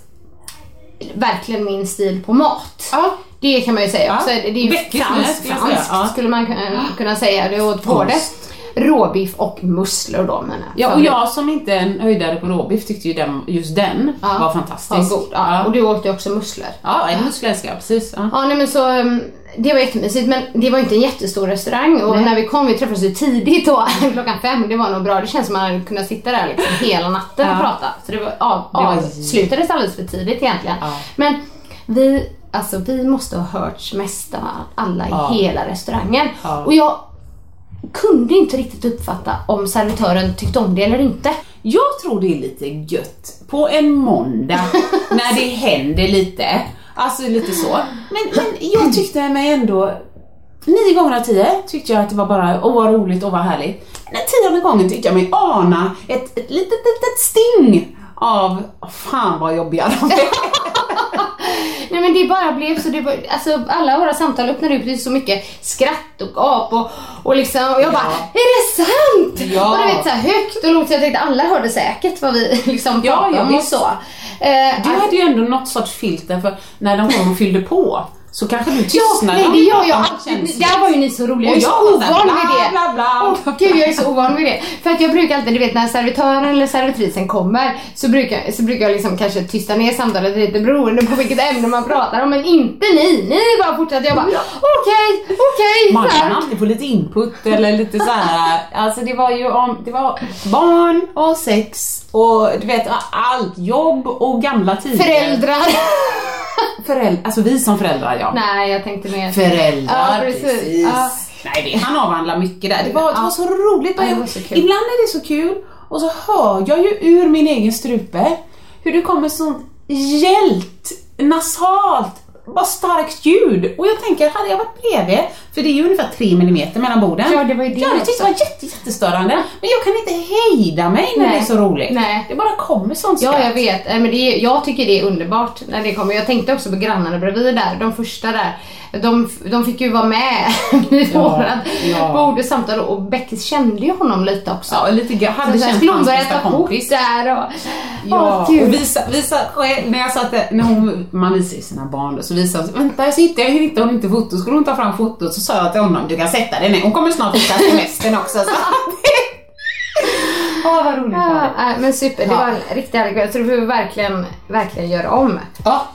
verkligen min stil på mat. Ja. Det kan man ju säga Ja. också. Det är ju franskt, ja. skulle man kunna, säga. Det åt både. Råbiff och musslor då. Men Ja, och jag som inte är en höjdare på råbiff tyckte ju den, just den Ja. var fantastisk. var god. Ja. Och du åt ju också musslor. Ja, en muskel älskar jag, precis. Ja. Ja, nej, men så, um, det var jättemysigt men det var inte en jättestor restaurang och Nej. när vi kom, vi träffades ju tidigt då, klockan fem, det var nog bra. Det känns som man hade kunnat sitta där liksom hela natten och Ja. prata. Så det var, av, Det var- avslutades alldeles för tidigt egentligen. Ja. Men vi, alltså vi måste ha hörts mest av alla Ja. i hela restaurangen. Ja. Och jag kunde inte riktigt uppfatta om servitören tyckte om det eller inte. Jag tror det är lite gött på en måndag när det händer lite. Alltså lite så. Men, men jag tyckte mig ändå Nio gånger av tio tyckte jag att det var bara, åh vad roligt och vad härligt. Den tionde gången tyckte jag mig ana ett, ett litet, litet sting av, åh, fan vad jobbiga de är. Nej men det bara blev så, det var, alltså alla våra samtal öppnade upp till så mycket skratt och gap och, och liksom, och jag bara, är det sant? Ja. Och du vet så här högt och lågt, jag tänkte alla hörde säkert vad vi liksom pratade ja, om och så. Eh, Du hade ju ändå något sorts filter för när de kom och fyllde på så kanske du Ja, tystnade nej det gör jag alltid. Där var ju ni så roliga. Jag är så ovan vid bla, det. bla, bla. Åh gud, jag är så ovan vid det. För att jag brukar alltid, du vet när servitören eller servitrisen kommer så brukar, så brukar jag liksom kanske tysta ner samtalet lite beroende på vilket ämne man pratar om. Men inte ni. Ni bara fortsatte. Jag bara okej, okej. Man så här. kan alltid få lite input eller lite så här. Alltså det var ju om, det var barn och sex och du vet allt, jobb och gamla tider. Föräldrar. Föräldrar, alltså vi som föräldrar ja. Nej, jag tänkte mer. Föräldrar, Ja, precis. precis. Ja. Nej, han avhandlar mycket där. Det var, det Ja. var så roligt. Ja, det Jag- var så kul. Ibland är det så kul och så hör jag ju ur min egen strupe hur det kommer sånt gällt, nasalt, bara starkt ljud. Och jag tänker, hade jag varit bredvid, för det är ju ungefär 3 mm mellan borden. Ja, det var ju det Jag hade tyckt det var jätte, jättestörande. Men jag kan inte hejda mig när Nej. det är så roligt. Nej. Det bara kommer sånt Ja, skratt. jag vet. Men det är, jag tycker det är underbart när det kommer. Jag tänkte också på grannarna bredvid där, de första där. De, de fick ju vara med vid Ja, vårat ja. bord och samtal och Beckis kände ju honom lite också. Ja, lite grann. Hade Så skulle hon börja ta kort där och... Ja, Åh, och visa, visa, när jag satt där, när hon, man visar ju sina barn då, så visar hon, vänta jag sitter, jag hittar hon inte foto, skulle hon ta fram fotot så sa jag till honom, du kan sätta dig ner, hon kommer snart hitta semestern också. Så. Åh vad roligt Ja, men super, det var en riktigt härlig kväll så det får vi verkligen, verkligen göra om. Ja.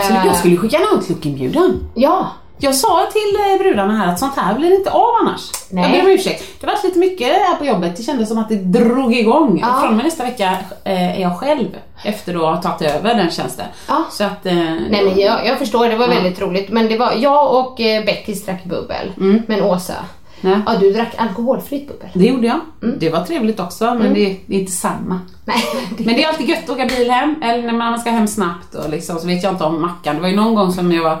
Absolut, jag skulle skicka en Outlook-inbjudan. Ja, Jag sa till eh, brudarna här att sånt här blir inte av annars. Nej. Jag ber om ursäkt. Det var lite mycket här på jobbet. Det kändes som att det drog igång. Ja. Från och med nästa vecka eh, är jag själv efter att ha tagit över den tjänsten. Ja. Så att... Eh, nej men jag, jag förstår, det var väldigt roligt. Men det var jag och eh, Beckis drack bubbel. Men Åsa, Nej. ja du drack alkoholfritt bubbel. Det gjorde jag. Det var trevligt också men det, det är inte samma. Nej, Men det är alltid gött att åka bil hem, eller när man ska hem snabbt och liksom, så vet jag inte om Mackan. Det var ju någon gång som jag var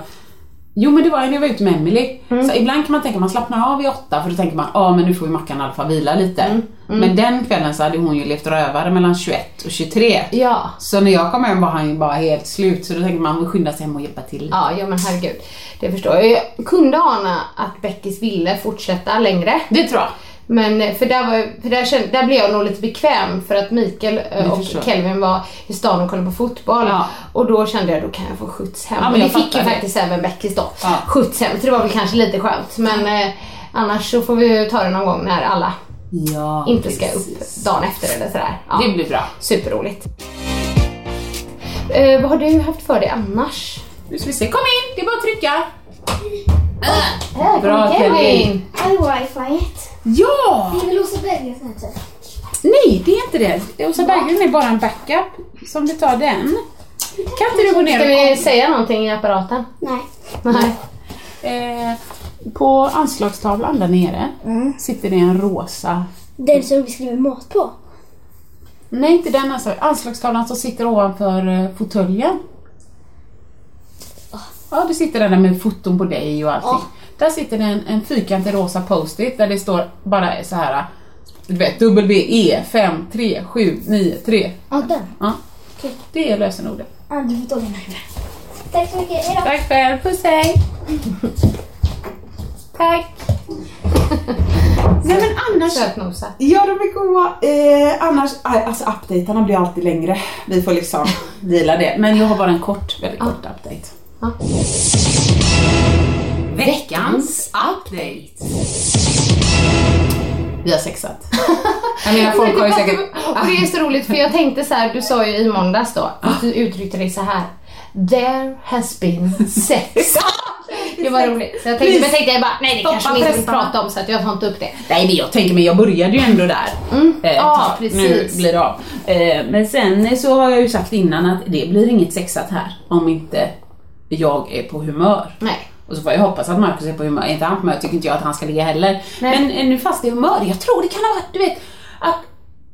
Jo men det var när jag var ute med Emily. Så ibland kan man tänka man slappnar av vid åtta för då tänker man ja men nu får vi Mackan i alla fall vila lite. Men den kvällen så hade hon ju levt rövare mellan 21 och 23. ja. Så när jag kom hem var han ju bara helt slut så då tänker man skynda sig hem och hjälpa till. Ja, ja men herregud. Det förstår jag. Jag kunde ana att Beckis ville fortsätta längre. Det tror jag. Men eh, för där, var, för där, kände, där blev jag nog lite bekväm för att Mikael eh, och jag. Kelvin var i stan och kollade på fotboll. Ja. Och då kände jag då kan jag få skjuts hem. Ja, men och det jag fick ju faktiskt även Beckis då. Ja. Skjuts hem. Så det var väl kanske lite skönt. Men eh, annars så får vi ta det någon gång när alla Ja, inte ska precis. upp dagen efter eller sådär. Ja. Det blir bra. Superroligt. Eh, vad har du haft för dig annars? Nu ska vi se, kom in! Det är bara att trycka. Äh, Bra, Kevin. Har wifi? Ja! Det är väl Åsa Berggren? Nej, det är inte det. Åsa Berggren är bara en backup. Så om du tar den. Kan inte du gå ner Ska vi säga någonting i apparaten? Nej. Nej. Eh, på anslagstavlan där nere sitter det en rosa... Den som vi skriver mat på. Nej, inte den alltså. Anslagstavlan som sitter ovanför eh, fåtöljen. Ja, det sitter den där med foton på dig och allting. Där sitter det en, en fyrkantig rosa post-it där det står bara så här. Du vet, WE 5 3 7 9 3. Ja, den. Ja. Det är lösenordet. Ja, du får ta den här. Tack så mycket. Hejdå. Tack själv, puss hej! Tack! Nej men annars... Sötnosa. Ja, de är goda. Eh, annars, alltså updaterna blir alltid längre. Vi får liksom Vila det. Men jag har bara en kort, väldigt kort update. Ja. Veckans update. Vi har sexat. Jag menar folk har ju säkert... Och det är så roligt för jag tänkte så här, du sa ju i måndags då, att du uttryckte dig så här. There has been sex. Det var roligt. Så jag tänkte, men tänkte jag bara, nej det Stoppa kanske vi inte vill prata om så att jag tar inte upp det. Nej men jag tänker men jag började ju ändå där. Eh, Ja, ta- Nu precis. blir det av. Eh, men sen så har jag ju sagt innan att det blir inget sexat här om inte jag är på humör. Nej. Och så får jag hoppas att Marcus är på humör. Är inte han på humör tycker inte jag att han ska ligga heller. Men eh, nu fast är humör, jag tror det kan ha varit, du vet, att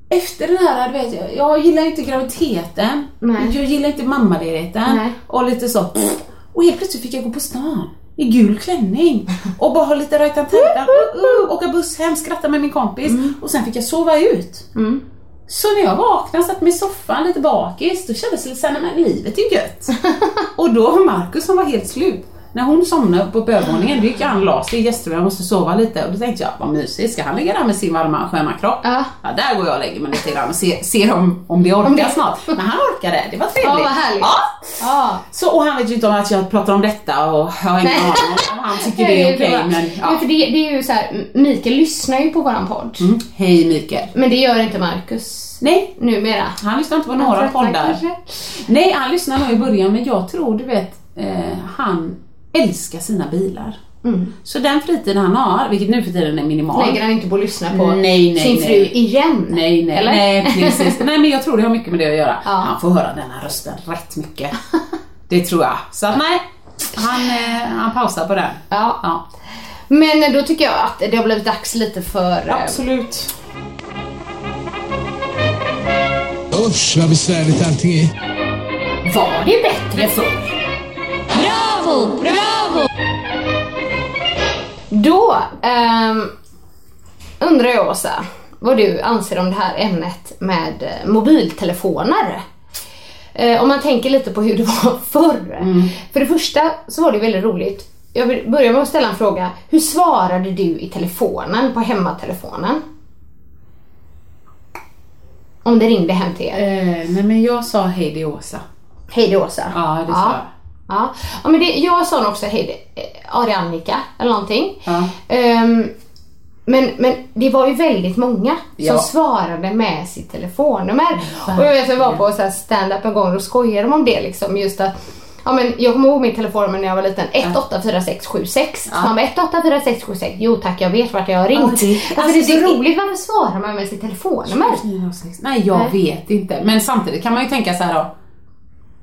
efter den här, du vet, jag, gillar inte graviditeten, Nej. jag gillar inte mammaledigheten Nej. och lite så. Och helt plötsligt fick jag gå på stan i gul klänning och bara ha lite rajtan tajta och åka buss hem, skratta med min kompis och sen fick jag sova ut. Så när jag vaknade och satt mig i soffan lite bakis, då kändes det lite såhär, men livet är gött. och då var Markus som var helt slut. När hon somnade på övervåningen, då gick han och la sig i gästrummet, jag måste sova lite. Och då tänkte jag, vad mysigt, ska han ligga där med sin varma sköna kropp? Ja. Ja, där går jag och lägger mig lite grann och ser, ser om, om det orkar Om det- snart. Men han orkade, det var trevligt. Ja, vad härligt. Ja. Ja. Så, och han vet ju inte om att jag pratar om detta och jag har ingen aning om han tycker det är okej. men, Men ja. för det, det är ju så här, Mikael lyssnar ju på våran podd. mm. Hej Mikael. Men det gör inte Marcus Nej, numera. han lyssnar inte på några poddar. kanske. Nej, han lyssnar nog i början men jag tror, du vet, eh, han älskar sina bilar. Så den fritiden han har, vilket nu för tiden är minimal. Lägger han inte på att lyssna på Nej, nej, sin nej. fru igen? Nej, nej, Eller? nej precis. nej men jag tror det har mycket med det att göra. Ja. Han får höra den här rösten rätt mycket. Det tror jag. Så att nej, han, eh, han pausar på den. Ja. Ja. Men då tycker jag att det har blivit dags lite för... eh, Absolut. Usch vad besvärligt allting är. Var det bättre förr? Bravo, bravo! Då ehm, undrar jag Åsa, vad du anser om det här ämnet med eh, mobiltelefoner. Eh, om man tänker lite på hur det var förr. För det första så var det väldigt roligt. Jag vill börja med att ställa en fråga. Hur svarade du i telefonen, på hemmatelefonen? Om det ringde hem till er. Eh, nej men jag sa hej det är Åsa. Hej det är Åsa. Ja, det sa ja. jag. Ja. ja, men det, jag sa nog också hej ja, det är Annika eller någonting. Ja. Ehm, men, men det var ju väldigt många Ja. som svarade med sitt telefonnummer. Och jag vet jag var på så stand-up en gång och skojade de om det liksom. Just att, ja, men jag kommer ihåg mitt telefonnummer när jag var liten. 184676. Så man bara 184676. Jo tack jag vet vart jag har ringt. Ja, det- alltså, alltså, det är så det- roligt. Varför svarar man med sitt telefonnummer? Nej jag Nej. vet inte. Men samtidigt kan man ju tänka så här då.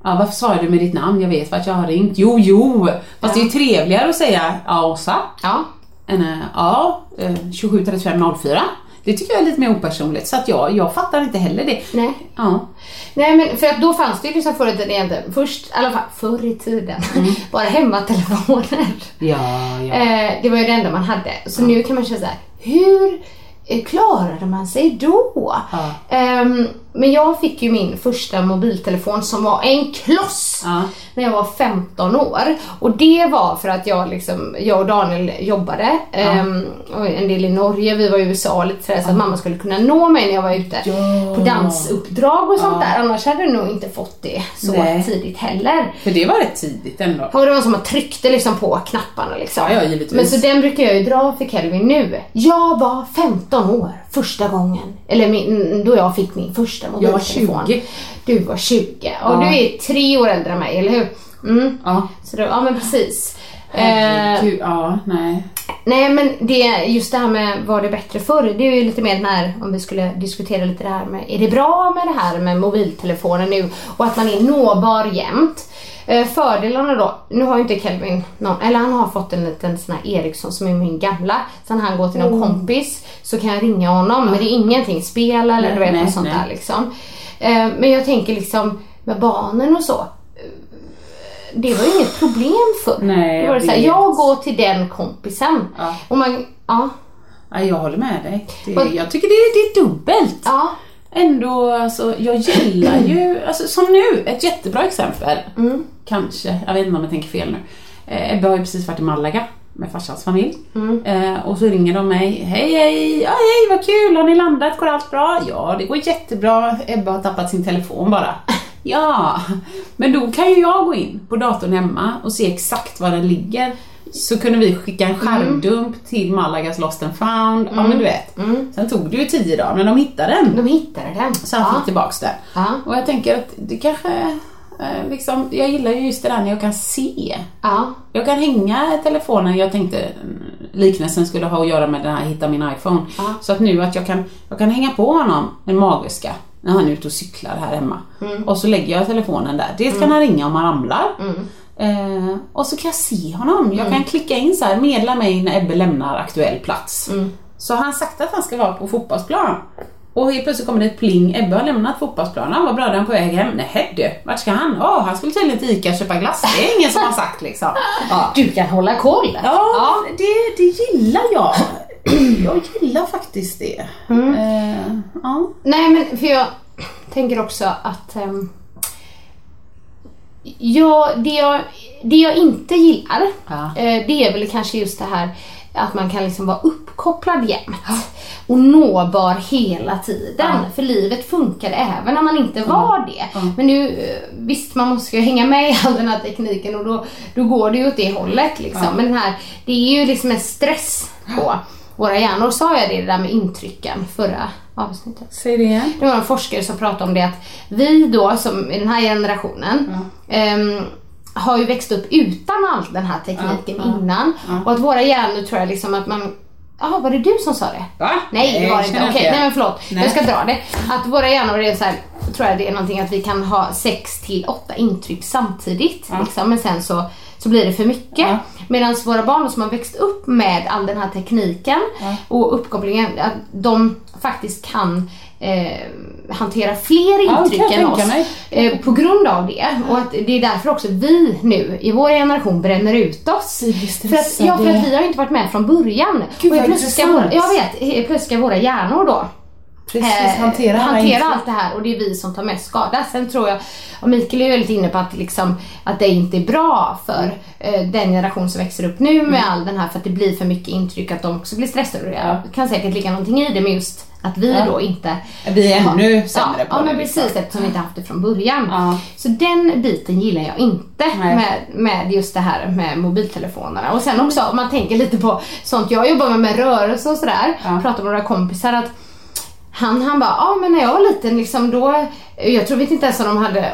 Ja, varför svarar du med ditt namn? Jag vet vart jag har ringt. Jo, jo! Fast det är ju trevligare att säga ja, Åsa. Ja. Än eh, ja, eh, 27 35 04. Det tycker jag är lite mer opersonligt. Så att jag, jag fattar inte heller det. Nej. Ja. Nej men för att då fanns det ju liksom förr i tiden egentligen, först, i alla fall förr i tiden, bara hemmatelefoner. Ja, ja. Eh, det var ju det enda man hade. Så nu kan man känna så här, hur eh, klarade man sig då? Ja. Ehm, men jag fick ju min första mobiltelefon som var en kloss Ja. när jag var 15 år. Och det var för att jag, liksom, jag och Daniel jobbade ehm, och en del i Norge, vi var i USA och lite sådär, så att mamma skulle kunna nå mig när jag var ute på dansuppdrag och sånt där. Annars hade jag nog inte fått det så Nej. tidigt heller. För det var rätt tidigt ändå. Och det var som att man tryckte liksom på knapparna liksom. Ja, ja. Men så den brukar jag ju dra för Kelvin nu. Jag var 15 år första gången. Eller min, då jag fick min första Jag var mobiltelefon. 20. Du var 20. Och Ja. du är tre år äldre än mig, eller hur? Mm. Ja. Så då, ja men precis. Eh, Herregud, ja, nej. nej men det, just det här med var det bättre förr, det är ju lite mer den här, om vi skulle diskutera lite det här med, är det bra med det här med mobiltelefonen nu och att man är nåbar jämt? Eh, fördelarna då, nu har ju inte Kelvin någon, eller han har fått en liten sån här Ericsson som är min gamla. När han går till någon kompis så kan jag ringa honom men det är ingenting spel eller Nej, du vet nej, något sånt nej. där liksom. Eh, men jag tänker liksom med barnen och så. Det var ju inget problem förr. Nej, Då var jag så här, jag går till den kompisen. Ja. Och man, ja, Ja, jag håller med dig. Det, Vad- jag tycker det, är- det är dubbelt. ja, Ändå, alltså, jag gillar ju, alltså, som nu, ett jättebra exempel. Mm. Kanske, jag vet inte om jag tänker fel nu. Eh, Ebbe har ju precis varit i Malaga med farsans familj. Mm. Eh, och så ringer de mig. Hej hej, ja, hej vad kul, har ni landat? Går allt bra? Ja, det går jättebra. Ebbe har tappat sin telefon bara. Ja, men då kan ju jag gå in på datorn hemma och se exakt var den ligger. Så kunde vi skicka en skärmdump till Malagas Lost and found. Ja men du vet. Sen tog det ju tio dagar men de hittade den. de hittade den. Så han ja. fick tillbaks den. Ja. Och jag tänker att det kanske, eh, liksom, jag gillar ju just det där när jag kan se. Ja. Jag kan hänga telefonen, jag tänkte mm, liknelsen skulle ha att göra med den här hitta min iPhone. Ja. Så att nu att jag kan, jag kan hänga på honom en magväska när han är ute och cyklar här hemma. Mm. Och så lägger jag telefonen där. Dels kan han ringa om han ramlar. Eh, och så kan jag se honom. Jag Mm. kan klicka in så här, medla mig när Ebbe lämnar aktuell plats. Mm. Så har han sagt att han ska vara på fotbollsplan. Och helt plötsligt kommer det ett pling, Ebbe har lämnat fotbollsplanen, den är på väg hem. Nej du, vart ska han? Åh, han skulle tydligen till ICA och köpa glass. Det är ingen som har sagt liksom. Ja, Du kan hålla koll. ja, Det, det gillar jag. jag gillar faktiskt det. Mm. Eh, ja. Nej men för jag tänker också att ehm, ja, det, jag, det jag inte gillar eh, det är väl kanske just det här att man kan liksom vara uppkopplad jämt och nåbar hela tiden. För livet funkar även när man inte var det. Men nu, eh, visst man måste ju hänga med i all den här tekniken och då, då går det ju åt det hållet liksom. Ja. Men den här, det är ju liksom en stress på våra hjärnor. Sa jag det, det där med intrycken förra avsnittet? Säg det igen. Det var en forskare som pratade om det att vi då som i den här generationen ehm, har ju växt upp utan all den här tekniken Ja, ja, innan. ja. Och att våra hjärnor tror jag liksom att man Jaha, var det du som sa det? Va? Nej, det var det inte. Okej, jag nej men förlåt. Nej. Jag ska dra det. Att våra hjärnor är så här, tror jag det är någonting att vi kan ha 6 till 8 intryck samtidigt. Liksom, men sen så, så blir det för mycket. Medan våra barn som har växt upp med all den här tekniken och uppkopplingen, att de faktiskt kan eh, hantera fler Ja, intryck jag än oss. Eh, på grund av det. Och att det är därför också vi nu i vår generation bränner ut oss. För att, ja, för att vi har inte varit med från början. Gud, och plötsligt ska våra, jag vet, helt plötsligt ska våra hjärnor då Precis, eh, hantera alla hantera allt det här och det är vi som tar mest skada. Sen tror jag, och Mikael är ju väldigt inne på att, liksom, att det inte är bra för eh, den generation som växer upp nu med all den här, för att det blir för mycket intryck, att de också blir stressade. Och Jag kan säkert ligga någonting i det med just att vi Ja. då inte Vi är ännu Ja, sämre ja, på ja, det. men liksom. precis eftersom vi inte haft det från början. Så den biten gillar jag inte Nej. med, med just det här med mobiltelefonerna. Och sen också om man tänker lite på sånt jag jobbar med, med rörelse och sådär. Pratar med några kompisar att han, han bara, ja men när jag var liten liksom då, jag tror vet inte ens om de hade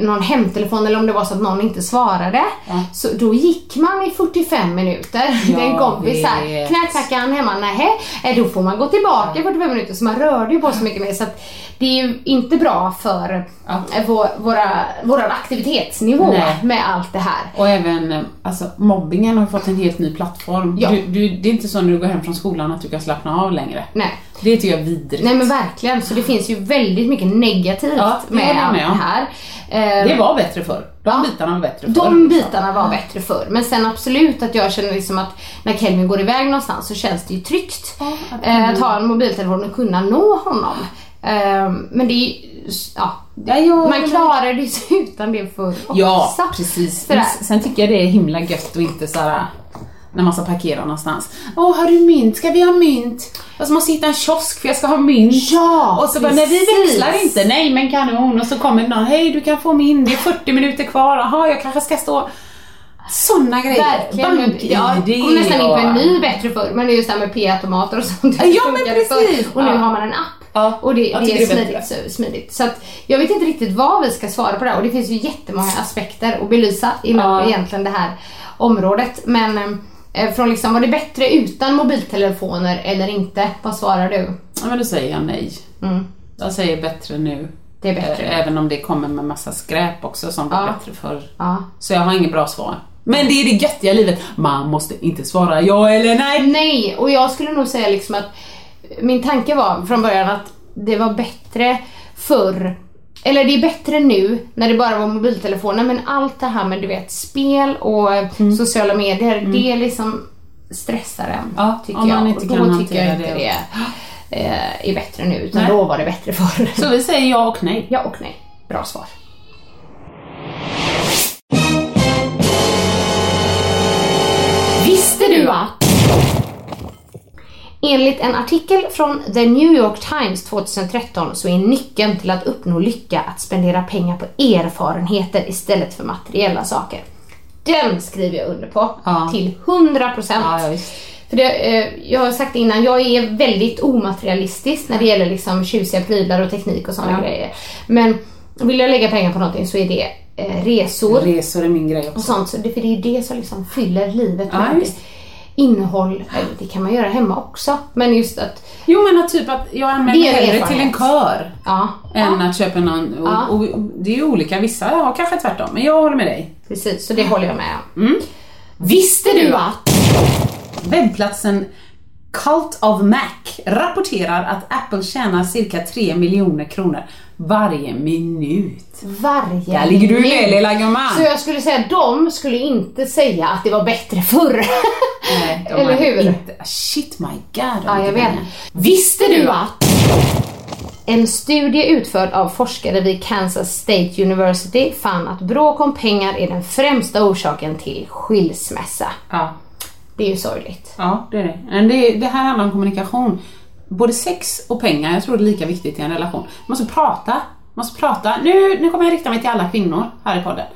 någon hemtelefon eller om det var så att någon inte svarade. Så då gick man i 45 minuter. Ja, en kompis här, vet. knackade han hemma, nej eh, då får man gå tillbaka i 45 minuter. Så man rörde ju på så mycket mer. Så att det är ju inte bra för eh, vår, våra, våran aktivitetsnivå Nej. med allt det här. Och även eh, alltså, mobbingen har fått en helt ny plattform. Ja. Du, du, det är inte så när du går hem från skolan att du kan slappna av längre. Nej. Det tycker jag är vidrigt. Nej men verkligen, så det finns ju väldigt mycket negativt Ja, med med det här. Det var bättre förr. De bitarna var bättre förr. De bitarna var bättre förr. Men sen absolut att jag känner liksom att när Kelvin går iväg någonstans så känns det ju tryggt. eh, att ha en mobiltelefon och kunna nå honom. Eh, men det är ja, man klarade det sig utan det förr också. Ja, precis. Sådär. Sen tycker jag det är himla gött och inte såhär när man ska parkera någonstans. Åh, har du mynt? Ska vi ha mynt? Och så måste jag hitta en kiosk för jag ska ha mynt. Ja, Och så bara, nej vi växlar inte. Nej men kanon. Och så kommer någon, hej du kan få min, det är 40 minuter kvar. Jaha, jag kanske ska stå... Såna grejer. Verkligen. BankID Ja, jag kom nästan in på en ny bättre förr. Men det är just det här med p-automater och sånt. Ja, men precis. förr. Och nu Ja. har man en app. och det, jag det är tycker det smidigt, så, smidigt. Att jag vet inte riktigt vad vi ska svara på det här. Och det finns ju jättemånga aspekter att belysa inom Ja. egentligen det här området. Men eh, från liksom, var det bättre utan mobiltelefoner eller inte? Vad svarar du? Ja men då säger jag nej. Mm. Jag säger bättre nu. Det är bättre. Eh, Även om det kommer med massa skräp också som var Ja. bättre förr. Ja. Så jag har inget bra svar. Men det är det göttiga livet. Man måste inte svara ja eller nej. Nej, och jag skulle nog säga liksom att min tanke var från början att det var bättre förr eller det är bättre nu när det bara var mobiltelefoner men allt det här med du vet spel och Mm. sociala medier det liksom stressar en Ja, tycker om man jag. inte och då kan tycker jag inte det. det eh, är bättre nu utan Nej. då var det bättre förr. Så vi säger ja och nej. Ja och nej. Bra svar. Visste du att Enligt en artikel från The New York Times 2013 så är nyckeln till att uppnå lycka att spendera pengar på erfarenheter istället för materiella saker. Den skriver jag under på till 100%. För det, eh, jag har sagt det innan, jag är väldigt omaterialistisk när det gäller liksom tjusiga prylar och teknik och sådana Ja. grejer. Men vill jag lägga pengar på någonting så är det eh, resor. Resor är min grej Och också. sånt, så det, för det är det som liksom fyller livet Ja, med. Innehåll. Det kan man göra hemma också. Men just att Jo men att typ att jag är en hellre till en kör Ja. än att köpa någon. Och, Ja. och, det är ju olika, vissa har kanske tvärtom. Men jag håller med dig. Precis, så det håller jag med om. Mm. Visste du att Webbplatsen Cult of Mac rapporterar att Apple tjänar cirka 3 miljoner kronor varje minut. varje Där ligger du minut- med lilla gumman. Så jag skulle säga, de skulle inte säga att det var bättre förr. Nej, Eller hur? Inte, shit my god. Ja, jag vet. Visste du att En studie utförd av forskare vid Kansas State University fann att bråk om pengar är den främsta orsaken till skilsmässa. Ja. Det är ju sorgligt. Ja, det är det. Men det, det här handlar om kommunikation. Både sex och pengar, jag tror det är lika viktigt i en relation. Man måste prata. Man måste prata. Nu, nu kommer jag rikta mig till alla kvinnor här i podden.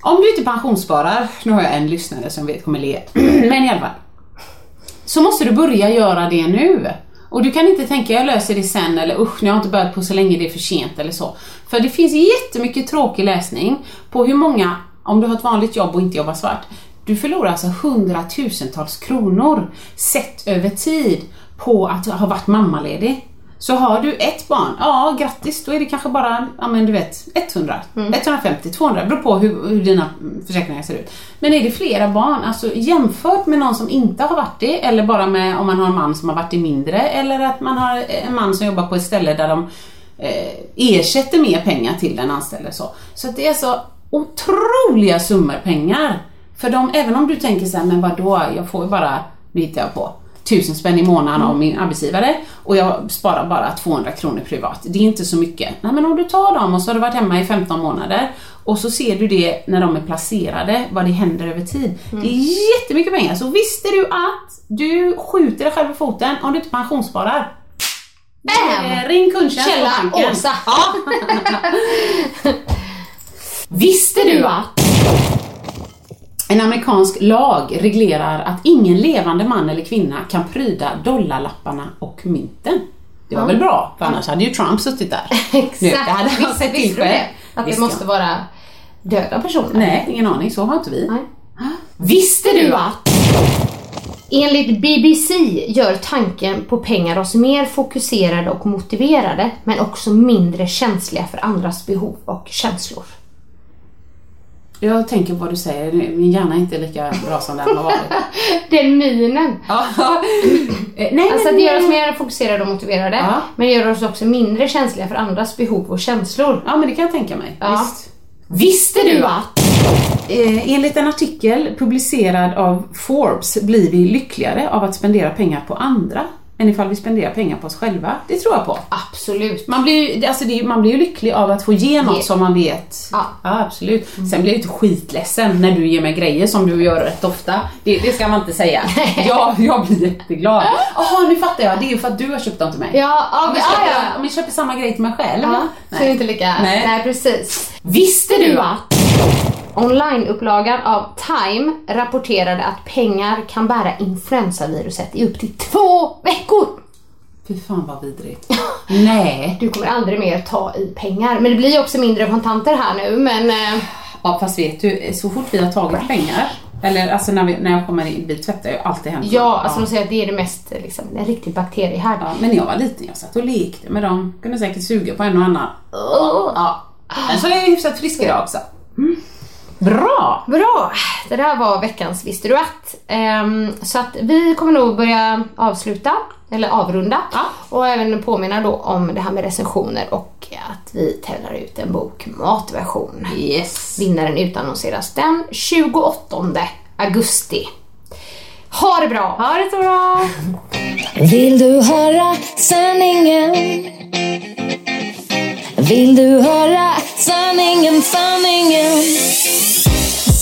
Om du inte pensionssparar, nu har jag en lyssnare som vet kommer le, men i alla fall. Så måste du börja göra det nu. Och du kan inte tänka jag löser det sen eller usch, nu har jag inte börjat på så länge det är för sent eller så. För det finns jättemycket tråkig läsning på hur många, om du har ett vanligt jobb och inte jobbar svart, du förlorar alltså hundratusentals kronor sett över tid på att ha varit mammaledig. Så har du ett barn, ja grattis, då är det kanske bara, ja men du vet, 100, 150, 200, beror på hur, hur dina försäkringar ser ut. Men är det flera barn, alltså jämfört med någon som inte har varit det, eller bara med om man har en man som har varit det mindre, eller att man har en man som jobbar på ett ställe där de eh, ersätter mer pengar till den anställde. Så, så det är så otroliga summor pengar. För de, även om du tänker så här, men vadå, jag får ju bara, nu hittar jag på, tusen spänn i månaden av min arbetsgivare och jag sparar bara 200 kronor privat. Det är inte så mycket. Nej men om du tar dem och så har du varit hemma i 15 månader och så ser du det när de är placerade, vad det händer över tid. Det är jättemycket pengar. Så visste du att du skjuter dig själv i foten om du inte pensionssparar? Bam! Eh, Ring kundtjänst Källa. Åsa. Ja. Visste du att en amerikansk lag reglerar att ingen levande man eller kvinna kan pryda dollarlapparna och mynten? Det var Ja. väl bra, för annars hade ju Trump suttit där. Exakt. Nu, det hade han Visst- sett visste du det? Att det Visste måste jag. vara döda personer? Nej, ingen aning. Så har inte vi. Nej. Visste du att Enligt BBC gör tanken på pengar oss mer fokuserade och motiverade, men också mindre känsliga för andras behov och känslor. Jag tänker på vad du säger, min hjärna är inte lika bra som den har varit. Den minen. Ja. Eh, Nej, Alltså men- det gör oss mer fokuserade och motiverade, Ja. men det gör oss också mindre känsliga för andras behov och känslor. Ja, men det kan jag tänka mig. Ja. Visst. Visste du att? Eh, enligt en artikel publicerad av Forbes blir vi lyckligare av att spendera pengar på andra än ifall vi spenderar pengar på oss själva. Det tror jag på. Absolut. Man blir, ju- alltså det, man blir ju lycklig av att få ge något som man vet. Ja. absolut. Sen blir jag inte skitledsen när du ger mig grejer som du gör rätt ofta. Det, det ska man inte säga. jag, jag blir jätteglad. Jaha, nu fattar jag. Det är ju för att du har köpt dem till mig. Ja, ja, om, jag ja, köper, ja. om jag köper samma grej till mig själv. Ja, så är det inte lika... Nej. Nej, precis. Visste du att? Onlineupplagan av Time rapporterade att pengar kan bära influensaviruset i upp till två veckor. Fy fan vad vidrigt. Nej. Du kommer aldrig mer ta i pengar. Men det blir ju också mindre kontanter här nu, men... eh, Ja fast vet du, så fort vi har tagit pengar, eller alltså när, vi, när jag kommer in, vi tvättar ju alltid händerna. Ja, alltså de säger att det är det mest, liksom, en riktig bakteriehärd. Ja, men när jag var liten, jag satt och lekte med dem. Kunde säkert suga på en och annan. Ja. Men så är jag hyfsat frisk idag också. Mm. Bra! Bra! Det där var veckans Visste du att? Ehm, så att vi kommer nog börja avsluta, eller avrunda. Och även påminna då om det här med recensioner och att vi tävlar ut en bok matversion. Yes. Vinnaren utannonseras den 28 augusti. Ha det bra! Ha det så bra! Vill du höra sanningen? Vill du höra sanningen, sanningen?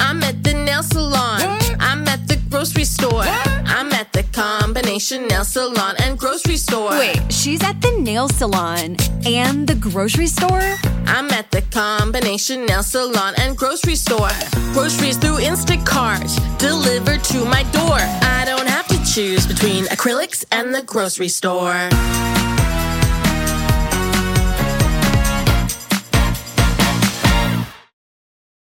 I'm at the nail salon. I'm at the grocery store. I'm at the combination nail salon and grocery store. Wait, she's at the nail salon and the grocery store? I'm at the combination nail salon and grocery store. Groceries through Instacart delivered to my door. I don't have to choose between acrylics and the grocery store.